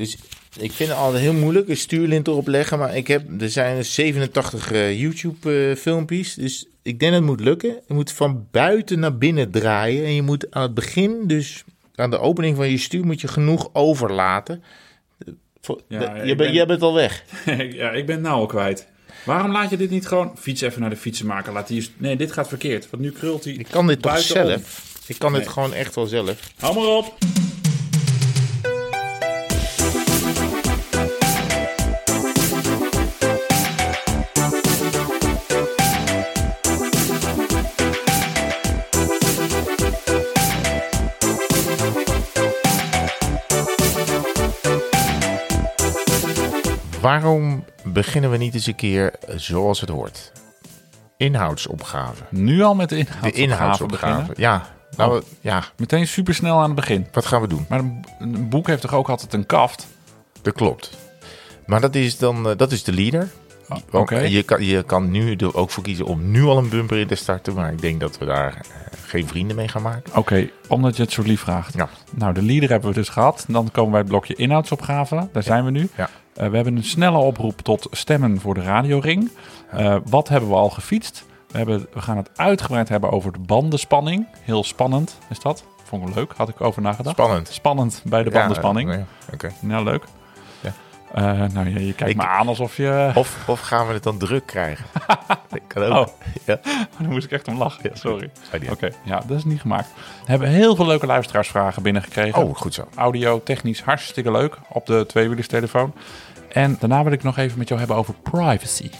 Dus ik vind het altijd heel moeilijk, een stuurlint erop leggen. Maar ik heb, er zijn 87 eh, YouTube-filmpjes. dus ik denk dat het moet lukken. Je moet van buiten naar binnen draaien. En je moet aan het begin, dus aan de opening van je stuur, moet je genoeg overlaten. Voor- Ja, de- je, bent, ben- jij bent al weg. ja, ik ben het nou al kwijt. Waarom laat je dit niet gewoon... Fiets even naar de fietsenmaker. Laat die... Nee, dit gaat verkeerd. Want nu krult hij Ik kan dit toch zelf? Ik kan dit gewoon echt wel zelf. Hou maar op. Waarom beginnen we niet eens een keer zoals het hoort? Inhoudsopgave. Nu al met de De inhoudsopgave inhoudsopgave. beginnen. Ja, nou, ja, Meteen supersnel aan het begin. wat gaan we doen? Maar een, boek heeft toch ook altijd een kaft? Dat klopt. Maar dat is dan eh, dat is de leader. Ah, Oké. je, kan, je kan nu er ook voor kiezen om nu al een bumper in te starten. Maar ik denk dat we daar eh, geen vrienden mee gaan maken. Oké, omdat je het zo lief vraagt. Ja. Nou, de leader hebben we dus gehad. Dan komen wij het blokje inhoudsopgave. Daar zijn we nu. Ja. Eh, we hebben een snelle oproep tot stemmen voor de radioring. Eh, wat hebben we al gefietst? We, hebben, we gaan het uitgebreid hebben over de bandenspanning. Heel spannend is dat. Vond ik leuk, had ik over nagedacht. Spannend. Spannend bij de bandenspanning. ja, Oké. Nou, leuk. Ja. Eh, nou, je, je kijkt Ik- me aan alsof je... Of, of gaan we het dan druk krijgen? Dat kan ook. Oh. Ja. Daar moest ik echt om lachen. Sorry. Oké, ja, dat is niet gemaakt. We hebben heel veel leuke luisteraarsvragen binnengekregen. Oh, goed zo. Audio, technisch hartstikke leuk op de tweewielerstelefoon. En daarna wil ik nog even met jou hebben over privacy.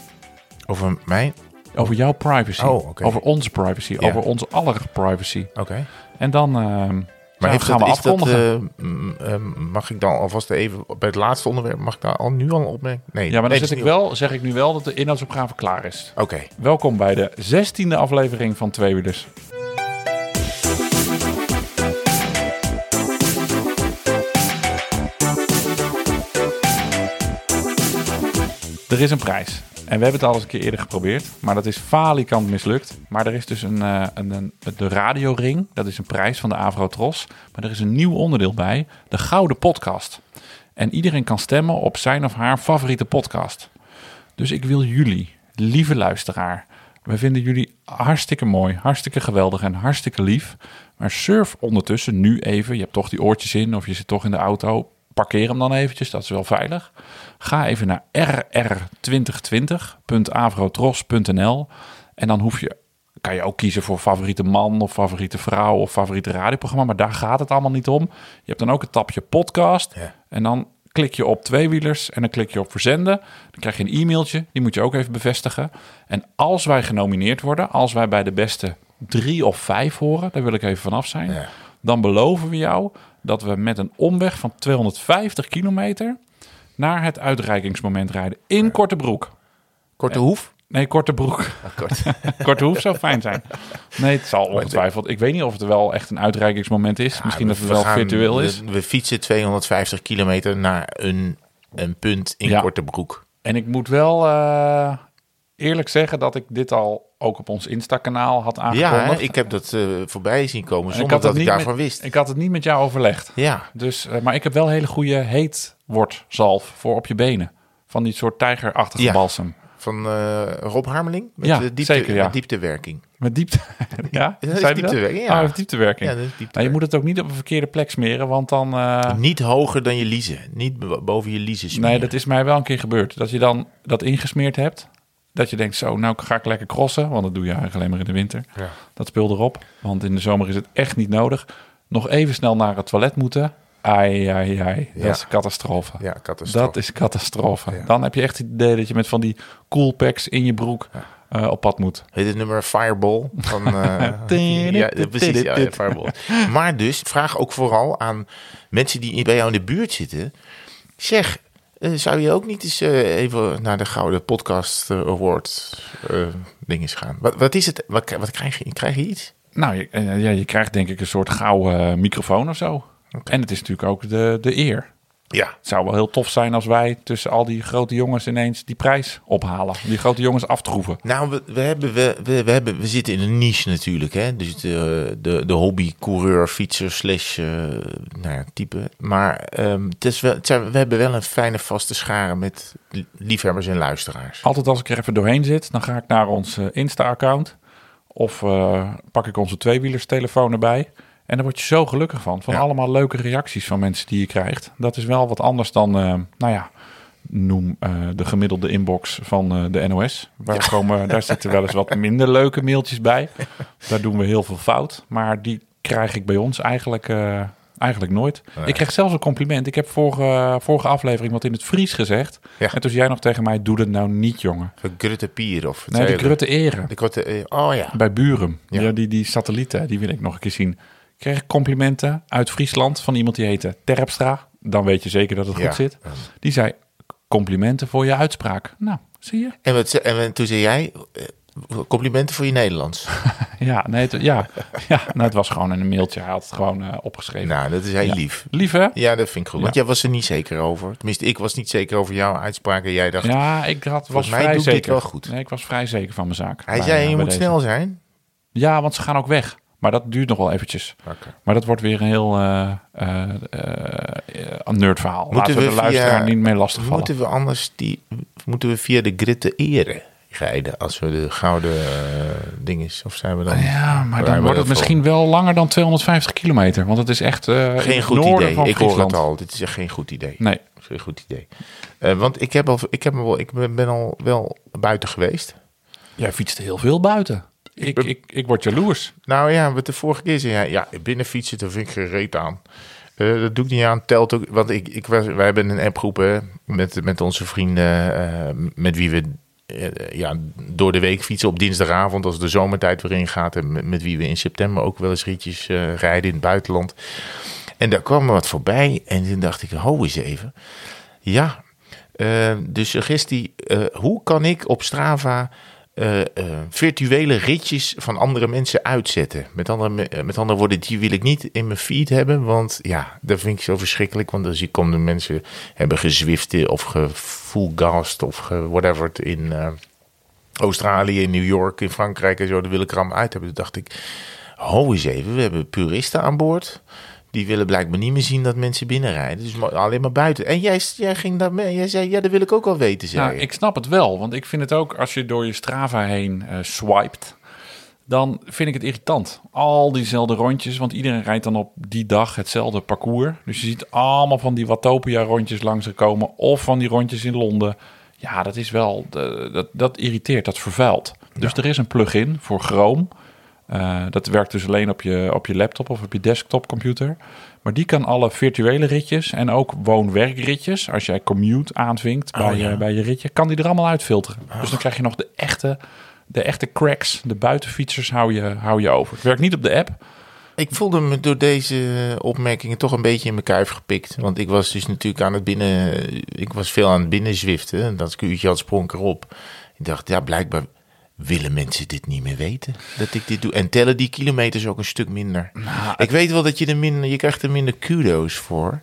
Over mij? Over jouw privacy. Oh. Over onze privacy. Ja. Over onze aller privacy. Oké. En dan ehm, Maar gaan dat, we dat, afkondigen. eh, mag ik dan alvast even bij het laatste onderwerp, mag ik daar al nu al een opmerking? Nee, ja, maar dan nee, zet dat ik wel, zeg ik nu wel dat de inhoudsopgave klaar is. Oké. Welkom bij de zestiende aflevering van Tweewielers. Er is een prijs. En we hebben het al eens een keer eerder geprobeerd. Maar dat is falikant mislukt. Maar er is dus een, eh, een, een, de radioring. Dat is een prijs van de Avrotros. Maar er is een nieuw onderdeel bij. De Gouden Podcast. En iedereen kan stemmen op zijn of haar favoriete podcast. Dus ik wil jullie, lieve luisteraar. We vinden jullie hartstikke mooi, hartstikke geweldig en hartstikke lief. Maar surf ondertussen nu even. Je hebt toch die oortjes in of je zit toch in de auto. Parkeer hem dan eventjes, dat is wel veilig. Ga even naar rr2020.avrotros.nl en dan hoef je, kan je ook kiezen voor favoriete man of favoriete vrouw of favoriete radioprogramma. Maar daar gaat het allemaal niet om. Je hebt dan ook het tapje podcast Ja. en dan klik je op tweewielers en dan klik je op verzenden. Dan krijg je een e-mailtje, die moet je ook even bevestigen. En als wij genomineerd worden, als wij bij de beste drie of vijf horen, daar wil ik even vanaf zijn, Ja. dan beloven we jou dat we met een omweg van 250 kilometer naar het uitreikingsmoment rijden in Korte Broek. Korte hoef? Nee, Korte Broek. Kort. Korte Hoef zou fijn zijn. Nee, het zal ongetwijfeld. Ik weet niet of het wel echt een uitreikingsmoment is. Misschien dat het We wel gaan- virtueel is. We, fietsen 250 kilometer naar een, een punt in Ja. Korte Broek. En ik moet wel eh, eerlijk zeggen dat ik dit al ook op ons Insta-kanaal had Ja, aangekondigd. hè, ik heb dat eh, voorbij zien komen En zonder het dat ik daarvan met- wist. Ik had het niet met jou overlegd. Ja, Dus, eh, maar ik heb wel hele goede heetwortzalf voor op je benen. Van die soort tijgerachtige Ja. balsem. van eh, Rob Harmeling. Met Ja, diepte, zeker, ja. met dieptewerking. Met diepte. ja, dat is dieptewerking, ja. Oh, dieptewerking. Ja, dat is Nou, je dieptewerking. moet het ook niet op een verkeerde plek smeren, want dan... Niet hoger dan je liezen. Niet bo- boven je liezen smeren. nee, dat is mij wel een keer gebeurd. Dat je dan dat ingesmeerd hebt. Dat je denkt, zo, nou ga ik lekker crossen. Want dat doe je eigenlijk alleen maar in de winter. Ja. Dat speel erop. Want in de zomer is het echt niet nodig. Nog even snel naar het toilet moeten. Ai, ai, ai. Dat Ja. is catastrofe. Ja, catastrofe. Dat is catastrofe. Ja. Dan heb je echt het idee dat je met van die cool packs in je broek eh, op pad moet. Heet het nummer Fireball? Van, eh, ja, precies. Ja, Fireball. Maar dus, vraag ook vooral aan mensen die bij jou in de buurt zitten. Zeg, eh, zou je ook niet eens eh, even naar de Gouden Podcast eh, Award dingen gaan? Wat, wat is het? Wat, wat krijg je? Krijg je iets? Nou, je, ja, je krijgt denk ik een soort gouden microfoon of zo. En het is natuurlijk ook de, de eer. Ja. Het zou wel heel tof zijn als wij tussen al die grote jongens ineens die prijs ophalen. Die grote jongens aftroeven. Nou, we, we, hebben, we, we, we, hebben, we zitten in een niche natuurlijk. Hè? Dus de, de, de hobby-coureur, fietser, slash uh, nou ja, type. Maar um, het is wel, het zijn, we hebben wel een fijne vaste schare met liefhebbers en luisteraars. Altijd als ik er even doorheen zit, dan ga ik naar ons Insta-account. Of uh, pak ik onze tweewielerstelefoon erbij. En daar word je zo gelukkig van. Van allemaal leuke reacties van mensen die je krijgt. Dat is wel wat anders dan, uh, nou ja, noem uh, de gemiddelde inbox van uh, de NOS. Waar komen, daar zitten wel eens wat minder leuke mailtjes bij. Daar doen we heel veel fout. Maar die krijg ik bij ons eigenlijk, eigenlijk nooit. Ik kreeg zelfs een compliment. Ik heb vorige, vorige aflevering wat in het Fries gezegd. Ja. En toen zei jij nog tegen mij, doe dat nou niet, jongen. De Grutte Pier of... Nee, de Grutte Eren. De Grutte, oh ja. Bij Buren. Ja. ja. die, die satellieten, die wil ik nog een keer zien kreeg ik complimenten uit Friesland van iemand die heette Terpstra. Dan weet je zeker dat het goed zit. Die zei, complimenten voor je uitspraak. Nou, zie je. En, wat, en toen zei jij, eh, complimenten voor je Nederlands. ja, nee, het, ja, ja nou, het was gewoon een mailtje. Hij had het gewoon uh, opgeschreven. Nou, dat is heel lief. Lief, hè? Ja, dat vind ik goed. Want jij was er niet zeker over. Tenminste, ik was niet zeker over jouw uitspraak. En jij dacht... Ja, ik had, was mij vrij zeker. wel goed. Nee, ik was vrij zeker van mijn zaak. Hij zei, je moet snel zijn. Ja, want ze gaan ook weg. Maar dat duurt nog wel eventjes. Maar dat wordt weer een heel uh, uh, uh, nerdverhaal. Moeten Laten we de luisteraar niet mee lastigvallen. Moeten we anders die, moeten we via de grid de eren rijden als we de gouden uh, ding is? Of zijn we dan? Ja, maar dan wordt het misschien wel langer dan 250 kilometer. Want het is echt uh, geen goed idee. ik hoor het al. Dit is echt geen goed idee. Nee, geen goed idee. Uh, want ik heb al, ik heb wel, ik ben al wel buiten geweest. Jij fietste heel veel buiten. Ik, ik, ik word jaloers. Nou ja, wat de vorige keer zei, ja, ja binnen fietsen, daar vind ik gereed aan. Uh, dat doe ik niet aan, telt ook. Want ik, ik was, wij hebben een appgroep hè, met, met onze vrienden, uh, met wie we uh, ja, door de week fietsen op dinsdagavond, als de zomertijd weer ingaat. En met, met wie we in september ook wel eens ritjes rijden in het buitenland. En daar kwam er wat voorbij en toen dacht ik, ho eens even. Ja, de suggestie, hoe kan ik op Strava uh, uh, virtuele ritjes van andere mensen uitzetten. Met andere, uh, met andere woorden, die wil ik niet in mijn feed hebben. Want ja, dat vind ik zo verschrikkelijk. Want als ik kom de mensen hebben gezwift of gefullgast of whatever in Australië, in New York, in Frankrijk en zo. Dat wil ik er allemaal uit hebben. Toen dacht ik, ho eens even, we hebben puristen aan boord. Die willen blijkbaar niet meer zien dat mensen binnenrijden. Dus alleen maar buiten. En jij, jij ging daar mee. Jij zei, ja, dat wil ik ook wel weten. Zei nou, ik snap het wel. Want ik vind het ook, als je door je Strava heen uh, swipet... dan vind ik het irritant. Al diezelfde rondjes, want iedereen rijdt dan op die dag hetzelfde parcours. Dus je ziet allemaal van die Watopia-rondjes langs er komen... of van die rondjes in Londen. Ja, dat is wel... Dat, dat irriteert, dat vervuilt. Dus er is een plugin voor Chrome... Uh, dat werkt dus alleen op je, op je laptop of op je desktopcomputer. Maar die kan alle virtuele ritjes en ook woon-werkritjes, als jij commute aanvinkt bij, oh, je, bij je ritje, kan die er allemaal uitfilteren. Dus dan krijg je nog de echte, de echte cracks, de buitenfietsers hou je, hou je over. Het werkt niet op de app. Ik voelde me door deze opmerkingen toch een beetje in mijn kuif gepikt. Want ik was dus natuurlijk aan het binnen... Ik was veel aan het binnenzwiften. Dat uurtje had sprong erop. Ik dacht, ja, blijkbaar willen mensen dit niet meer weten? Dat ik dit doe. En tellen die kilometers ook een stuk minder. Nou, ik weet wel dat je er minder, je krijgt er minder kudo's voor.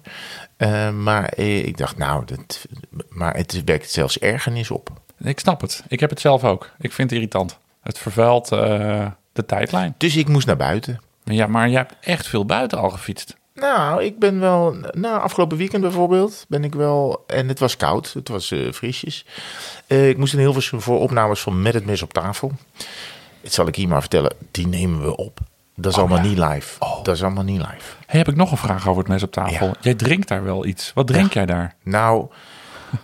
Uh, maar eh, ik dacht, nou, dat, maar het werkt zelfs ergernis op. Ik snap het. Ik heb het zelf ook. Ik vind het irritant. Het vervuilt uh, de tijdlijn. Dus ik moest naar buiten. Ja, maar je hebt echt veel buiten al gefietst. Nou, ik ben wel. Nou, afgelopen weekend bijvoorbeeld ben ik wel. En het was koud, het was uh, frisjes. Uh, ik moest in Hilversum voor opnames van Met het Mes op tafel. Het zal ik hier maar vertellen, die nemen we op. Dat is oh, allemaal niet live. Oh. Dat is allemaal niet live. Hey, heb ik nog een vraag over het mes op tafel? Jij drinkt daar wel iets. Wat drink jij daar? Nou,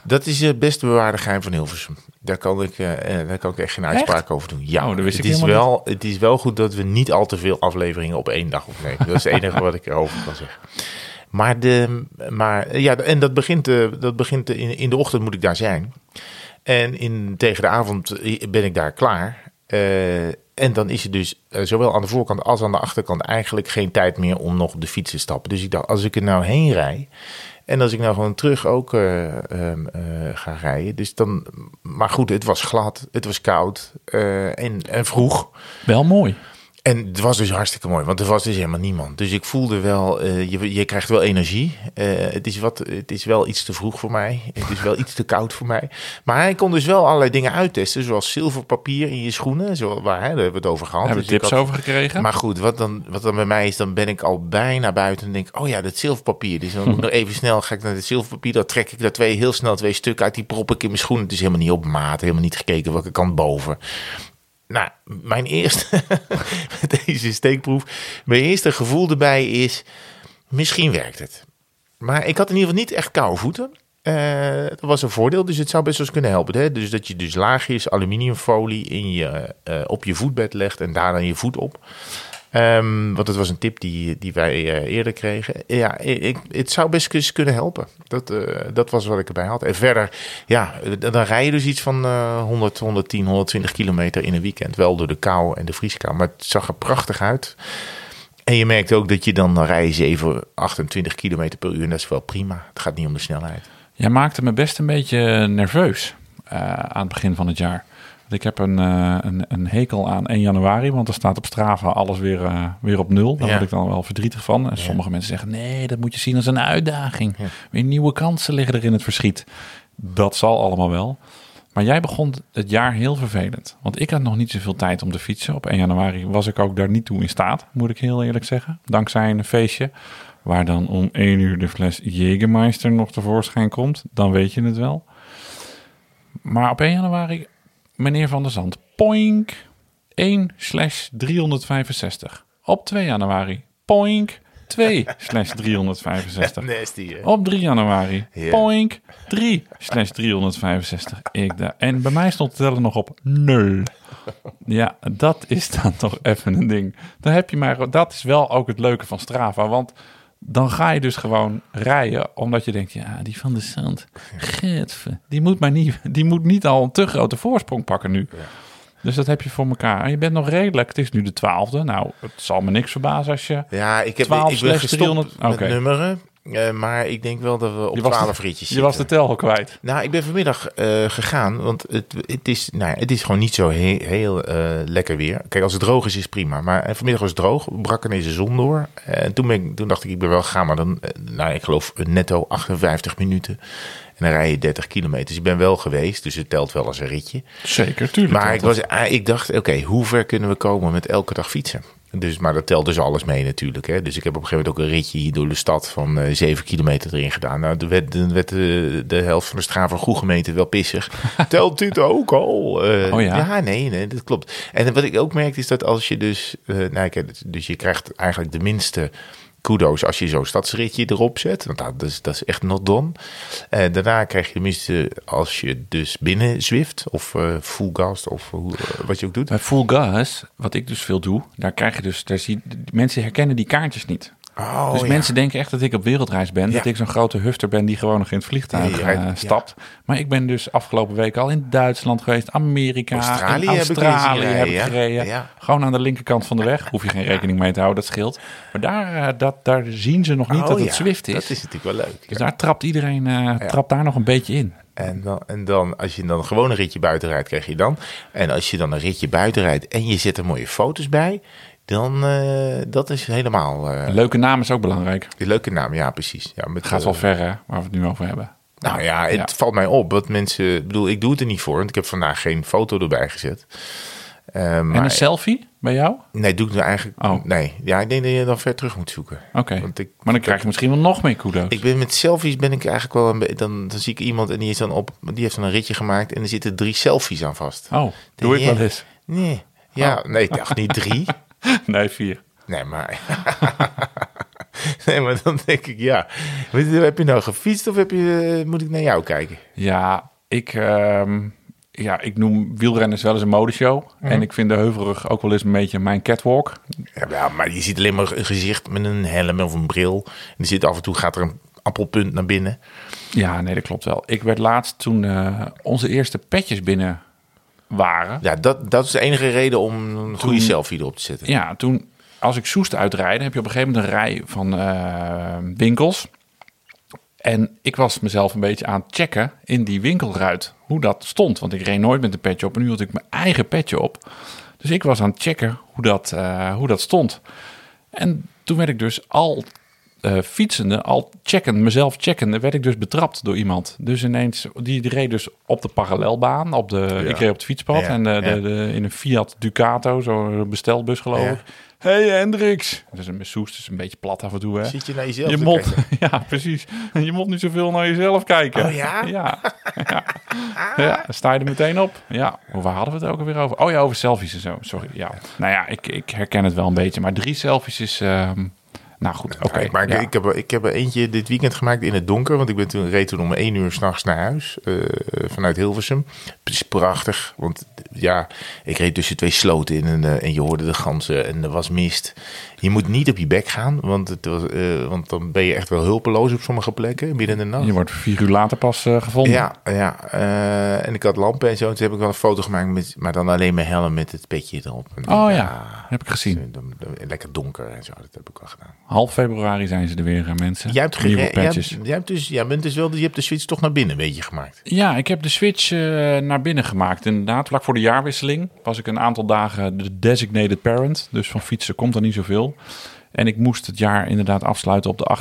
dat is het beste bewaarde geheim van Hilversum. Daar kan ik, uh, daar kan ik echt geen uitspraak over doen. Ja, oh, het, is wel, het is wel goed dat we niet al te veel afleveringen op één dag opnemen. Dat is het enige wat ik erover kan zeggen. Maar, de, maar ja, en dat begint, uh, dat begint in, in de ochtend moet ik daar zijn. En in, tegen de avond ben ik daar klaar. Uh, en dan is er dus zowel aan de voorkant als aan de achterkant eigenlijk geen tijd meer om nog op de fiets te stappen. Dus ik dacht, als ik er nou heen rij, en als ik nou gewoon terug ook uh, uh, ga rijden. Dus dan, maar goed, het was glad, het was koud uh, en, en vroeg. Wel mooi. En het was dus hartstikke mooi, want er was dus helemaal niemand. Dus ik voelde wel, uh, je, je krijgt wel energie. Uh, het, is wat, het is wel iets te vroeg voor mij. Het is wel iets te koud voor mij. Maar hij kon dus wel allerlei dingen uittesten, zoals zilverpapier in je schoenen. Zo, waar, hè, daar hebben we het over gehad. Hebben we dus tips over gekregen. Maar goed, wat dan, wat dan bij mij is, dan ben ik al bijna buiten en denk oh ja, dat zilverpapier. Dus dan moet ik nog even snel, ga ik naar het zilverpapier. Dan trek ik daar twee, heel snel twee stukken uit, die prop ik in mijn schoenen. Het is helemaal niet op maat, helemaal niet gekeken welke kant boven. Nou, mijn eerste, deze steekproef, mijn eerste gevoel erbij is, misschien werkt het. Maar ik had in ieder geval niet echt koude voeten. Uh, dat was een voordeel, dus het zou best wel eens kunnen helpen. Hè? Dus dat je dus laagjes aluminiumfolie in je, uh, op je voetbed legt en daar dan je voet op. Um, want dat was een tip die, die wij uh, eerder kregen. Ja, ik, het zou best eens kunnen helpen. Dat, uh, dat was wat ik erbij had. En verder, ja, dan rij je dus iets van uh, 100, 110, 120 kilometer in een weekend. Wel door de kou en de vrieskou. Maar het zag er prachtig uit. En je merkt ook dat je dan, dan rij je 7, 28 kilometer per uur. En dat is wel prima. Het gaat niet om de snelheid. Jij maakte me best een beetje nerveus uh, aan het begin van het jaar. Ik heb een, uh, een, een, hekel aan 1 januari, want er staat op Strava alles weer, uh, weer op nul. Daar ja. word ik dan wel verdrietig van. En sommige mensen zeggen, nee, dat moet je zien als een uitdaging. Ja. Weer nieuwe kansen liggen er in het verschiet. Dat zal allemaal wel. Maar jij begon het jaar heel vervelend. Want ik had nog niet zoveel tijd om te fietsen. Op 1 januari was ik ook daar niet toe in staat, moet ik heel eerlijk zeggen. Dankzij een feestje waar dan om 1 uur de fles Jägermeister nog tevoorschijn komt. Dan weet je het wel. Maar op 1 januari meneer Van der Zand. Poink 1 slash 365. Op 2 januari. Poink 2 slash 365. Nasty, Op 3 januari. Yeah. Poink 3 slash 365. Ik en bij mij stond het tellen nog op 0. Ja, dat is dan toch even een ding. Dan heb je maar, dat is wel ook het leuke van Strava. Want dan ga je dus gewoon rijden, omdat je denkt, ja, die van de Zand, getve, die moet, maar niet, die moet niet al een te grote voorsprong pakken nu. Ja. Dus dat heb je voor elkaar. En je bent nog redelijk. Het is nu de twaalfde. Nou, het zal me niks verbazen als je. Ja, ik heb 12 ik ben gestopt 300... met okay. nummeren. Uh, maar ik denk wel dat we op twaalf ritjes Je was de tel al kwijt. Nou, ik ben vanmiddag uh, gegaan, want het, het, is, nou, het is gewoon niet zo he heel uh, lekker weer. Kijk, als het droog is, is prima. Maar vanmiddag was het droog, brak ineens de zon door. En toen, ben ik, toen dacht ik, ik ben wel gegaan, maar dan, nou, ik geloof netto 58 minuten. En dan rij je 30 kilometer. Dus ik ben wel geweest, dus het telt wel als een ritje. Zeker, tuurlijk. Maar ik, was, ik dacht, oké, okay, hoe ver kunnen we komen met elke dag fietsen? Dus, maar dat telt dus alles mee natuurlijk. Hè. Dus ik heb op een gegeven moment ook een ritje hier door de stad van uh, 7 kilometer erin gedaan. Nou, de werd, de, de, de helft van de straat van Goe gemeente wel pissig. telt dit ook al? Uh, oh ja? Ja, nee, nee, dat klopt. En wat ik ook merkte is dat als je dus... Uh, nou, dus je krijgt eigenlijk de minste kudo's als je zo'n stadsritje erop zet. Want dat is, dat is echt not done. Uh, daarna krijg je tenminste als je dus binnen Zwift of uh, full gas of uh, wat je ook doet. Bij full gas, wat ik dus veel doe, daar krijg je dus, daar zie, mensen herkennen die kaartjes niet. Oh, dus ja. mensen denken echt dat ik op wereldreis ben. Ja. Dat ik zo'n grote hufter ben die gewoon nog in het vliegtuig ja, uh, stapt. Maar ik ben dus afgelopen week al in Duitsland geweest, Amerika, Australië, Australië heb ik, gereden. Gewoon aan de linkerkant van de weg. Hoef je geen rekening mee te houden, dat scheelt. Maar daar, uh, dat, daar zien ze nog niet oh, dat het Zwift is. Dat is natuurlijk wel leuk. Dus daar trapt iedereen uh, trapt daar nog een beetje in. En dan, en dan, als je dan gewoon een ritje buiten rijdt, krijg je dan. En als je dan een ritje buiten rijdt en je zet er mooie foto's bij, dan uh, dat is helemaal. Uh, leuke naam is ook belangrijk. Die leuke naam, ja, precies. Ja, met, gaat wel ver, hè, waar we het nu over hebben. Nou ja, het ja. valt mij op dat mensen. Ik bedoel, ik doe het er niet voor, want ik heb vandaag geen foto erbij gezet. maar, en een selfie bij jou? Nee, doe ik er eigenlijk. Oh. Nee, ja, ik denk dat je dan ver terug moet zoeken. Oké. Okay. Maar dan krijg je misschien wel nog meer kudo's. Ik ben met selfies ben ik eigenlijk wel een beetje. Dan, dan zie ik iemand en die is dan op. Die heeft dan een ritje gemaakt en er zitten drie selfies aan vast. Oh, doe ik wel eens. Nee. Ja, oh. nee, ik dacht niet drie. Nee, vier. Nee, maar... nee, maar dan denk ik, ja. Heb je nou gefietst of heb je, moet ik naar jou kijken? Ja, ik, um, ja, ik noem wielrenners wel eens een modeshow. Mm. En ik vind de Heuvelrug ook wel eens een beetje mijn catwalk. Ja, maar je ziet alleen maar een gezicht met een helm of een bril. En er zit af en toe gaat er een appelpunt naar binnen. Ja, nee, dat klopt wel. Ik werd laatst toen uh, onze eerste petjes binnen waren. Ja, dat, dat is de enige reden om een goede selfie erop te zetten. Ja, toen als ik Soest uitrijden, heb je op een gegeven moment een rij van uh, winkels. En ik was mezelf een beetje aan het checken in die winkelruit hoe dat stond. Want ik reed nooit met een petje op. En nu had ik mijn eigen petje op. Dus ik was aan het checken hoe dat, uh, hoe dat stond. En toen werd ik dus al uh, fietsende, al checken, mezelf checkende, werd ik dus betrapt door iemand. Dus ineens, die, die reed dus op de parallelbaan, op de, ik reed op het fietspad en de, de, de, in een Fiat Ducato, zo'n bestelbus geloof ik hey Hendrix. Dat is een soest, is een beetje plat af en toe. Hè? Zit je naar jezelf je mot, Ja, precies. Je moet niet zoveel naar jezelf kijken. Oh ja? Ja. ja. ja. sta je er meteen op. Ja. Waar hadden we het ook alweer over? Oh ja, over selfies en zo. Sorry. Ja. Nou ja, ik, ik herken het wel een beetje. Maar drie selfies is... Um, nou goed, oké. maar ik, heb, ik heb er eentje dit weekend gemaakt in het donker. Want ik ben toen, reed toen om één uur s'nachts naar huis. Uh, vanuit Hilversum. Het is prachtig. Want ja, ik reed tussen twee sloten in. En, uh, en je hoorde de ganzen en er was mist. Je moet niet op je bek gaan, want, het was, uh, want dan ben je echt wel hulpeloos op sommige plekken binnen de nacht. Je wordt vier uur later pas gevonden. Ja, ja. En ik had lampen en zo. Toen heb ik wel een foto gemaakt, met, maar dan alleen mijn helm met het petje erop. En oh ja, heb ik gezien. Lekker donker en zo, dat heb ik wel gedaan. Half februari zijn ze er weer, mensen. Jij hebt, Nieuwe patches. Jij hebt, jij hebt dus, jij bent dus wel, je hebt de switch toch naar binnen een beetje gemaakt. Ja, ik heb de switch naar binnen gemaakt. Inderdaad, vlak voor de jaarwisseling was ik een aantal dagen de designated parent. Dus van fietsen komt er niet zoveel. En ik moest het jaar inderdaad afsluiten op de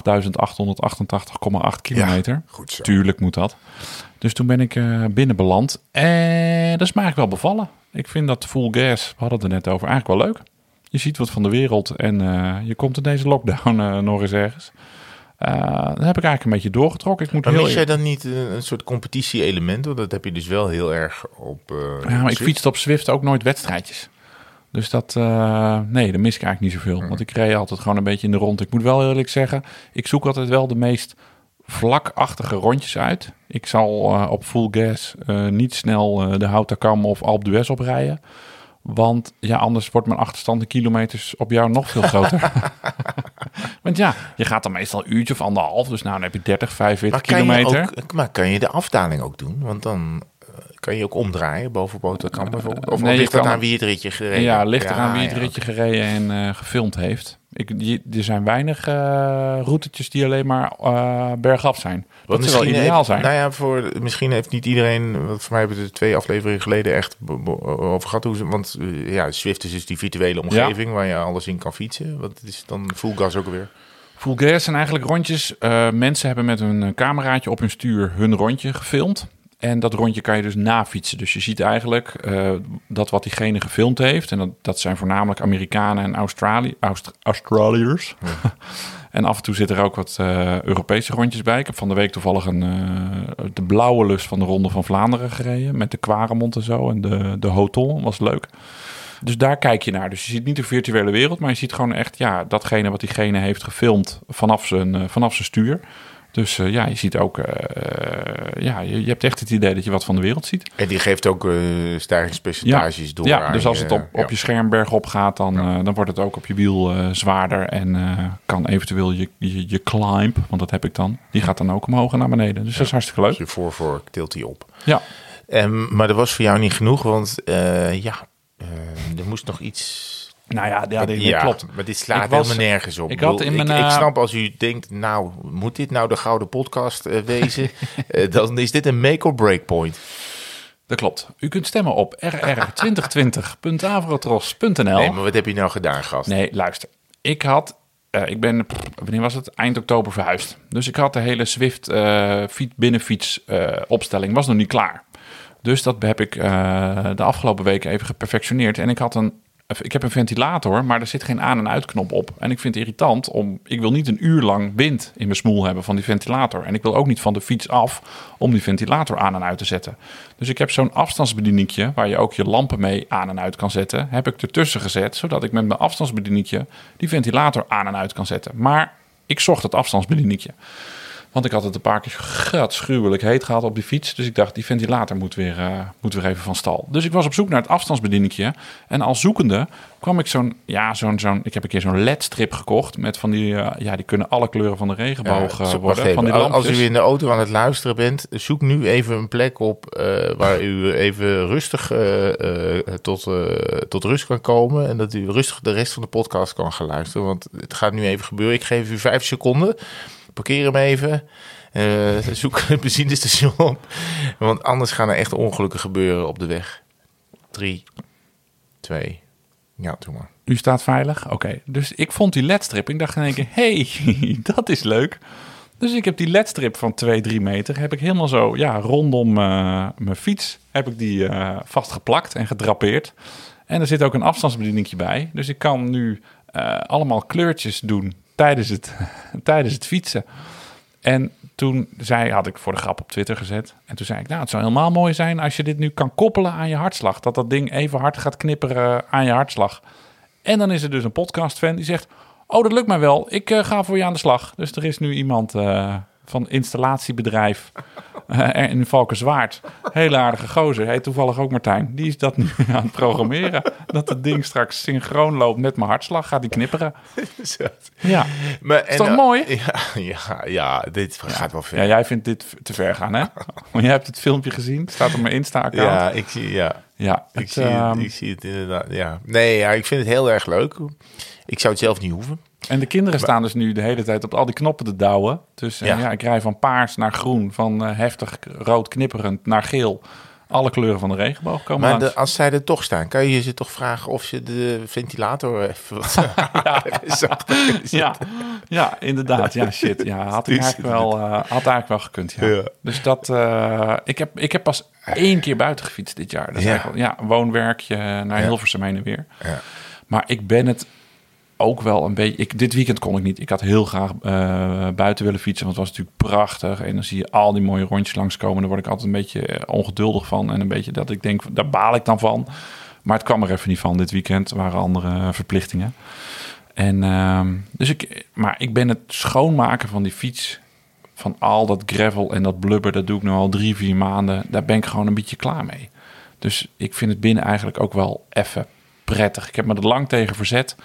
8.888,8 kilometer. Ja, goed zo. Tuurlijk moet dat. Dus toen ben ik uh, binnen beland. En dat is me eigenlijk wel bevallen. Ik vind dat full gas, we hadden het er net over, eigenlijk wel leuk. Je ziet wat van de wereld en uh, je komt in deze lockdown uh, nog eens ergens. Uh, dan heb ik eigenlijk een beetje doorgetrokken. Ik moet maar heel mis jij dan niet een, een soort competitie-element? Want dat heb je dus wel heel erg op. ja, maar ik fietste op Zwift ook nooit wedstrijdjes. Dus dat, uh, nee, dat mis ik eigenlijk niet zoveel. Want ik reed altijd gewoon een beetje in de rond. Ik moet wel eerlijk zeggen, ik zoek altijd wel de meest vlakachtige rondjes uit. Ik zal op full gas niet snel de Houtakam of Alpe d'Huez oprijden. Want ja, anders wordt mijn achterstand in kilometers op jou nog veel groter. Want ja, je gaat dan meestal een uurtje of anderhalf. Dus nou, dan heb je 30, 45 maar kilometer. Ook, maar kan je de afdaling ook doen? Want dan kan je ook omdraaien boven Boterkamp bijvoorbeeld? Of nee, ligt het aan wie het ritje gereden Ja, ligt er aan wie het ritje gereden en uh, gefilmd heeft. Ik, er zijn weinig uh, routetjes die alleen maar uh, bergaf zijn. Wat Wat wel ideaal heeft, zijn. Nou ja, voor, misschien heeft niet iedereen... Want voor mij hebben we er twee afleveringen geleden echt over gehad. Hoe ze, want ja, Swift is dus die virtuele omgeving... waar je alles in kan fietsen. Wat is dan full gas ook weer? Full gas zijn eigenlijk rondjes. mensen hebben met een cameraatje op hun stuur hun rondje gefilmd. En dat rondje kan je dus nafietsen. Dus je ziet eigenlijk uh, dat wat diegene gefilmd heeft. En dat, dat zijn voornamelijk Amerikanen en Australië, Aust Australiërs. en af en toe zitten er ook wat uh, Europese rondjes bij. Ik heb van de week toevallig een, uh, de blauwe lus van de Ronde van Vlaanderen gereden. Met de Quaremont en zo. En de, de Hotel was leuk. Dus daar kijk je naar. Dus je ziet niet de virtuele wereld, maar je ziet gewoon echt ja, datgene wat diegene heeft gefilmd vanaf zijn, vanaf zijn stuur. Dus uh, ja, je ziet ook, uh, ja, je, je, hebt echt het idee dat je wat van de wereld ziet. En die geeft ook uh, stijgingspercentages ja. door. Ja, dus als het op, op je schermberg op gaat, dan, ja. dan wordt het ook op je wiel zwaarder. En kan eventueel je, je, je, climb, want dat heb ik dan, die gaat dan ook omhoog en naar beneden. Dus dat is hartstikke leuk. Dus je voorvork tilt die op. Ja. Um, maar dat was voor jou niet genoeg, want ja, er moest nog iets nou ja, ja, ja, klopt. Maar dit slaat was, helemaal nergens op. Ik, had in mijn, ik, ik, snap als u denkt, nou, moet dit nou de gouden podcast uh, wezen? uh, dan is dit een make-or-break point. Dat klopt. U kunt stemmen op rr2020.avrotros.nl. Nee, maar wat heb je nou gedaan, gast? Nee, luister. Ik had, uh, ik ben, wanneer was het? Eind oktober verhuisd. Dus ik had de hele Swift fiets, binnenfiets opstelling, was nog niet klaar. Dus dat heb ik de afgelopen weken even geperfectioneerd. En ik had een ik heb een ventilator, maar er zit geen aan- en uitknop op. En ik vind het irritant om. Ik wil niet een uur lang wind in mijn smoel hebben van die ventilator. En ik wil ook niet van de fiets af om die ventilator aan en uit te zetten. Dus ik heb zo'n afstandsbedieningje waar je ook je lampen mee aan en uit kan zetten. Heb ik ertussen gezet, zodat ik met mijn afstandsbedieningje die ventilator aan en uit kan zetten. Maar ik zocht het afstandsbedieningje. Want ik had het een paar keer schuwelijk heet gehad op die fiets. Dus ik dacht, die ventilator moet weer, uh, moet weer even van stal. Dus ik was op zoek naar het afstandsbedieningje. En als zoekende kwam ik zo'n... Ja, zo'n... zo'n ik heb een keer zo'n LED-strip gekocht. Met van die... Uh, ja, die kunnen alle kleuren van de regenboog uh, worden. Van die als u in de auto aan het luisteren bent... zoek nu even een plek op... waar u even rustig tot, tot rust kan komen. En dat u rustig de rest van de podcast kan gaan luisteren. Want het gaat nu even gebeuren. Ik geef u vijf seconden parkeer hem even. Uh, zoek een benzinestation op. Want anders gaan er echt ongelukken gebeuren op de weg. 3, 2, Ja, doe maar. U staat veilig? Oké. Dus ik vond die ledstrip. Ik dacht in één keer, hey, dat is leuk. Dus ik heb die ledstrip van 2, 3 meter... heb ik helemaal zo ja, rondom uh, mijn fiets... heb ik die uh, vastgeplakt en gedrapeerd. En er zit ook een afstandsbedieningje bij. Dus ik kan nu allemaal kleurtjes doen tijdens het, tijdens het fietsen. En toen zei, had ik voor de grap op Twitter gezet. En toen zei ik, nou, het zou helemaal mooi zijn als je dit nu kan koppelen aan je hartslag. Dat dat ding even hard gaat knipperen aan je hartslag. En dan is er dus een podcast-fan die zegt, oh, dat lukt mij wel. Ik uh, ga voor je aan de slag. Dus er is nu iemand uh, van installatiebedrijf uh, in Valkenswaard. Hele aardige gozer. Heet toevallig ook Martijn. Die is dat nu aan het programmeren. dat het ding straks synchroon loopt met mijn hartslag. Gaat die knipperen. ja. Maar, is toch uh, mooi? Ja, ja, ja, dit gaat wel ver. Ja, jij vindt dit te ver gaan, hè? Want jij hebt het filmpje gezien. staat op mijn Insta-account. Ja, ik zie, ja. Ja, ik, zie het, um, ik zie het inderdaad. Ja. Nee, ja, ik vind het heel erg leuk. Ik zou het zelf niet hoeven. En de kinderen staan dus nu de hele tijd op al die knoppen te douwen. Dus uh, ja. ja. ik rij van paars naar groen, van uh, heftig rood knipperend naar geel. Alle kleuren van de regenboog komen Maar de, als zij er toch staan, kan je ze toch vragen of ze de ventilator even ja. ja. ja, inderdaad. Ja, shit. Ja, had ik eigenlijk wel, uh, had eigenlijk wel gekund. Ja. ja. Dus dat, ik, heb, ik heb pas één keer buiten gefietst dit jaar. Dat is ja. ja, woonwerkje naar Hilversum heen en weer. Ja. Maar ik ben het ook wel een beetje. Ik, dit weekend kon ik niet. Ik had heel graag uh, buiten willen fietsen, want het was natuurlijk prachtig. En dan zie je al die mooie rondjes langskomen. Daar word ik altijd een beetje ongeduldig van. En een beetje dat ik denk, daar baal ik dan van. Maar het kwam er even niet van dit weekend. Er waren andere verplichtingen. En uh, dus ik, maar ik ben het schoonmaken van die fiets. Van al dat gravel en dat blubber, dat doe ik nu al drie, vier maanden. Daar ben ik gewoon een beetje klaar mee. Dus ik vind het binnen eigenlijk ook wel even prettig. Ik heb me er lang tegen verzet.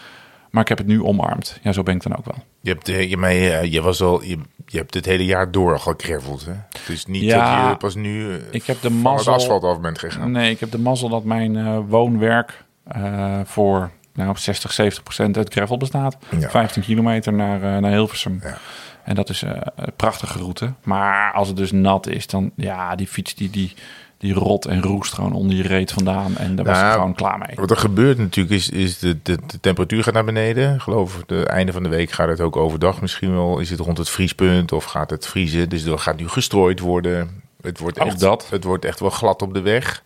Maar ik heb het nu omarmd. Ja, zo ben ik dan ook wel. Je hebt, je, mee, je was al, je, je hebt het hele jaar door gekreveld. Hè? Het is niet ja, dat je pas nu ik heb de mazzel, het asfalt af bent gegaan. Nee, ik heb de mazzel dat mijn uh, woonwerk uh, voor nou, 60, 70 procent uit gravel bestaat. Ja. 15 kilometer naar, uh, naar Hilversum. Ja. En dat is een prachtige route. Maar als het dus nat is, dan ja, die fiets die, die, die rot en roest gewoon onder je reet vandaan. En daar was nou, ik gewoon klaar mee. Wat er gebeurt natuurlijk is, is de, de, de temperatuur gaat naar beneden. Ik geloof, de einde van de week gaat het ook overdag misschien wel. Is het rond het vriespunt of gaat het vriezen? Dus er gaat nu gestrooid worden. Het wordt, echt, dat. het wordt echt wel glad op de weg.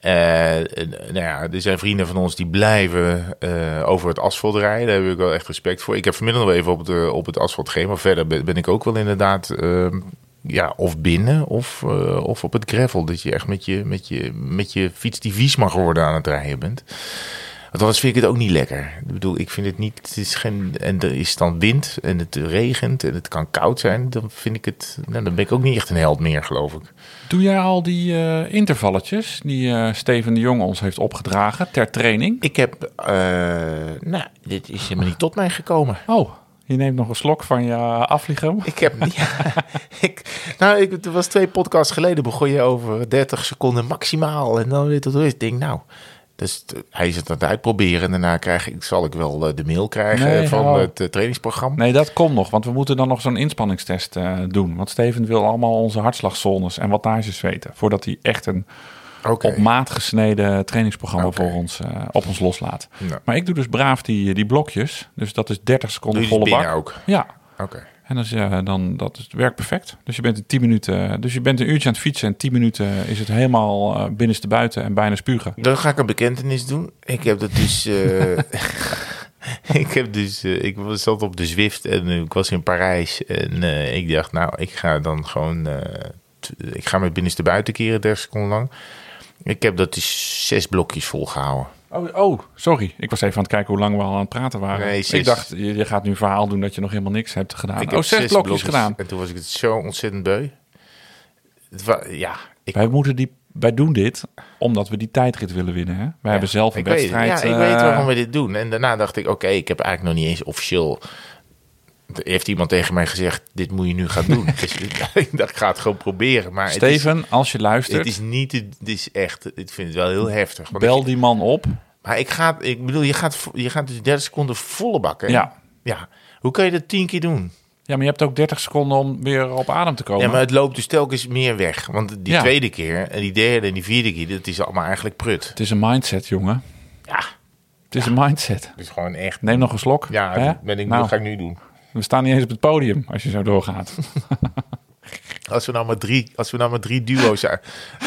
Uh, nou ja, er zijn vrienden van ons die blijven uh, over het asfalt rijden. Daar heb ik wel echt respect voor. Ik heb vanmiddag nog even op, de, op het asfalt gegeven. Maar verder ben, ben ik ook wel inderdaad... Uh, ja, of binnen of, uh, of op het gravel. Dat je echt met je, met, je, met je fiets die vies mag worden aan het rijden bent. Want anders vind ik het ook niet lekker. Ik bedoel, ik vind het niet. Het is geen, en er is dan wind en het regent en het kan koud zijn. Dan vind ik het. Nou, dan ben ik ook niet echt een held meer, geloof ik. Doe jij al die uh, intervalletjes die uh, Steven de Jong ons heeft opgedragen ter training? Ik heb. nou, dit is helemaal niet tot mij gekomen. Oh. Je neemt nog een slok van je afvliegen. Ik heb. Ja, ik, nou, ik, het was twee podcasts geleden begon je over 30 seconden maximaal. En dan het. Ik denk, nou. Dus hij is het aan het uitproberen. En daarna krijg ik, zal ik wel de mail krijgen nee, van oh. het uh, trainingsprogramma. Nee, dat komt nog. Want we moeten dan nog zo'n inspanningstest uh, doen. Want Steven wil allemaal onze hartslagzones en wattages weten. Voordat hij echt een okay. op maat gesneden trainingsprogramma okay. voor ons, uh, op ons loslaat. Ja. Maar ik doe dus braaf die, die blokjes. Dus dat is 30 seconden volle bak. ook? Ja. Oké. Okay. En dan, ja, dan dat is, werkt perfect. Dus je bent in 10 minuten. Dus je bent een uurtje aan het fietsen en 10 minuten is het helemaal uh, binnenste buiten en bijna spugen. Dan ga ik een bekentenis doen. Ik heb dat dus. Uh, ik heb dus. Uh, ik was zat op de Zwift en ik was in Parijs. En ik dacht, nou, ik ga dan gewoon. ik ga met binnenste buiten keren 30 seconden lang. Ik heb dat dus zes blokjes volgehouden. Oh, oh, sorry. Ik was even aan het kijken hoe lang we al aan het praten waren. Nee. Ik dacht, je, je, gaat nu een verhaal doen dat je nog helemaal niks hebt gedaan. Ik oh, heb zes, zes blokjes, blokjes, gedaan. En toen was ik het zo ontzettend beu. Het was, ja, ik... Wij moeten die wij doen dit omdat we die tijdrit willen winnen. Hè? Wij ja, hebben zelf een ik wedstrijd. Weet, ja, ik uh... weet waarom we dit doen. En daarna dacht ik, oké, okay, ik heb eigenlijk nog niet eens officieel heeft iemand tegen mij gezegd: Dit moet je nu gaan doen. dus ik dacht, ik ga het gewoon proberen. Maar Steven, is, als je luistert. Het is niet, het is echt, ik vind het wel heel heftig. Bel ik, die man op. Maar ik ga, ik bedoel, je gaat, je gaat dus 30 seconden volle bakken. Ja. ja. Hoe kan je dat tien keer doen? Ja, maar je hebt ook 30 seconden om weer op adem te komen. Ja, maar het loopt dus telkens meer weg. Want die ja. tweede keer en die derde en die vierde keer, dat is allemaal eigenlijk prut. Het is een mindset, jongen. Ja. Het is een mindset. Het is gewoon echt... Neem nog een slok. Ja, hè? ben ik, Nou. dat ga ik nu doen. We staan niet eens op het podium als je zo doorgaat. Als we nou maar drie, als we nou maar drie duo's eh,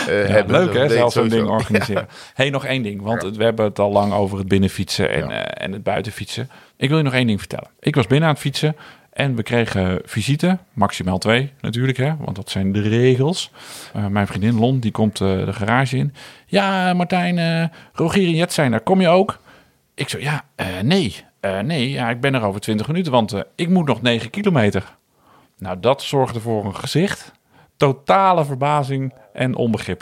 hebben. Leuk hè, zelfs zo'n ding organiseren. hey, nog één ding, want we hebben het al lang over het binnenfietsen en, Ja. eh, en het buitenfietsen. Ik wil je nog één ding vertellen. Ik was binnen aan het fietsen en we kregen visite, maximaal twee natuurlijk, hè, want dat zijn de regels. Eh, mijn vriendin Lon, die komt de garage in. Ja, Martijn, Rogier en Jet zijn er, kom je ook? Ik zo, ja, nee, Eh, nee, ja, ik ben er over 20 minuten, want eh, ik moet nog 9 kilometer. Nou, dat zorgde voor een gezicht. Totale verbazing en onbegrip.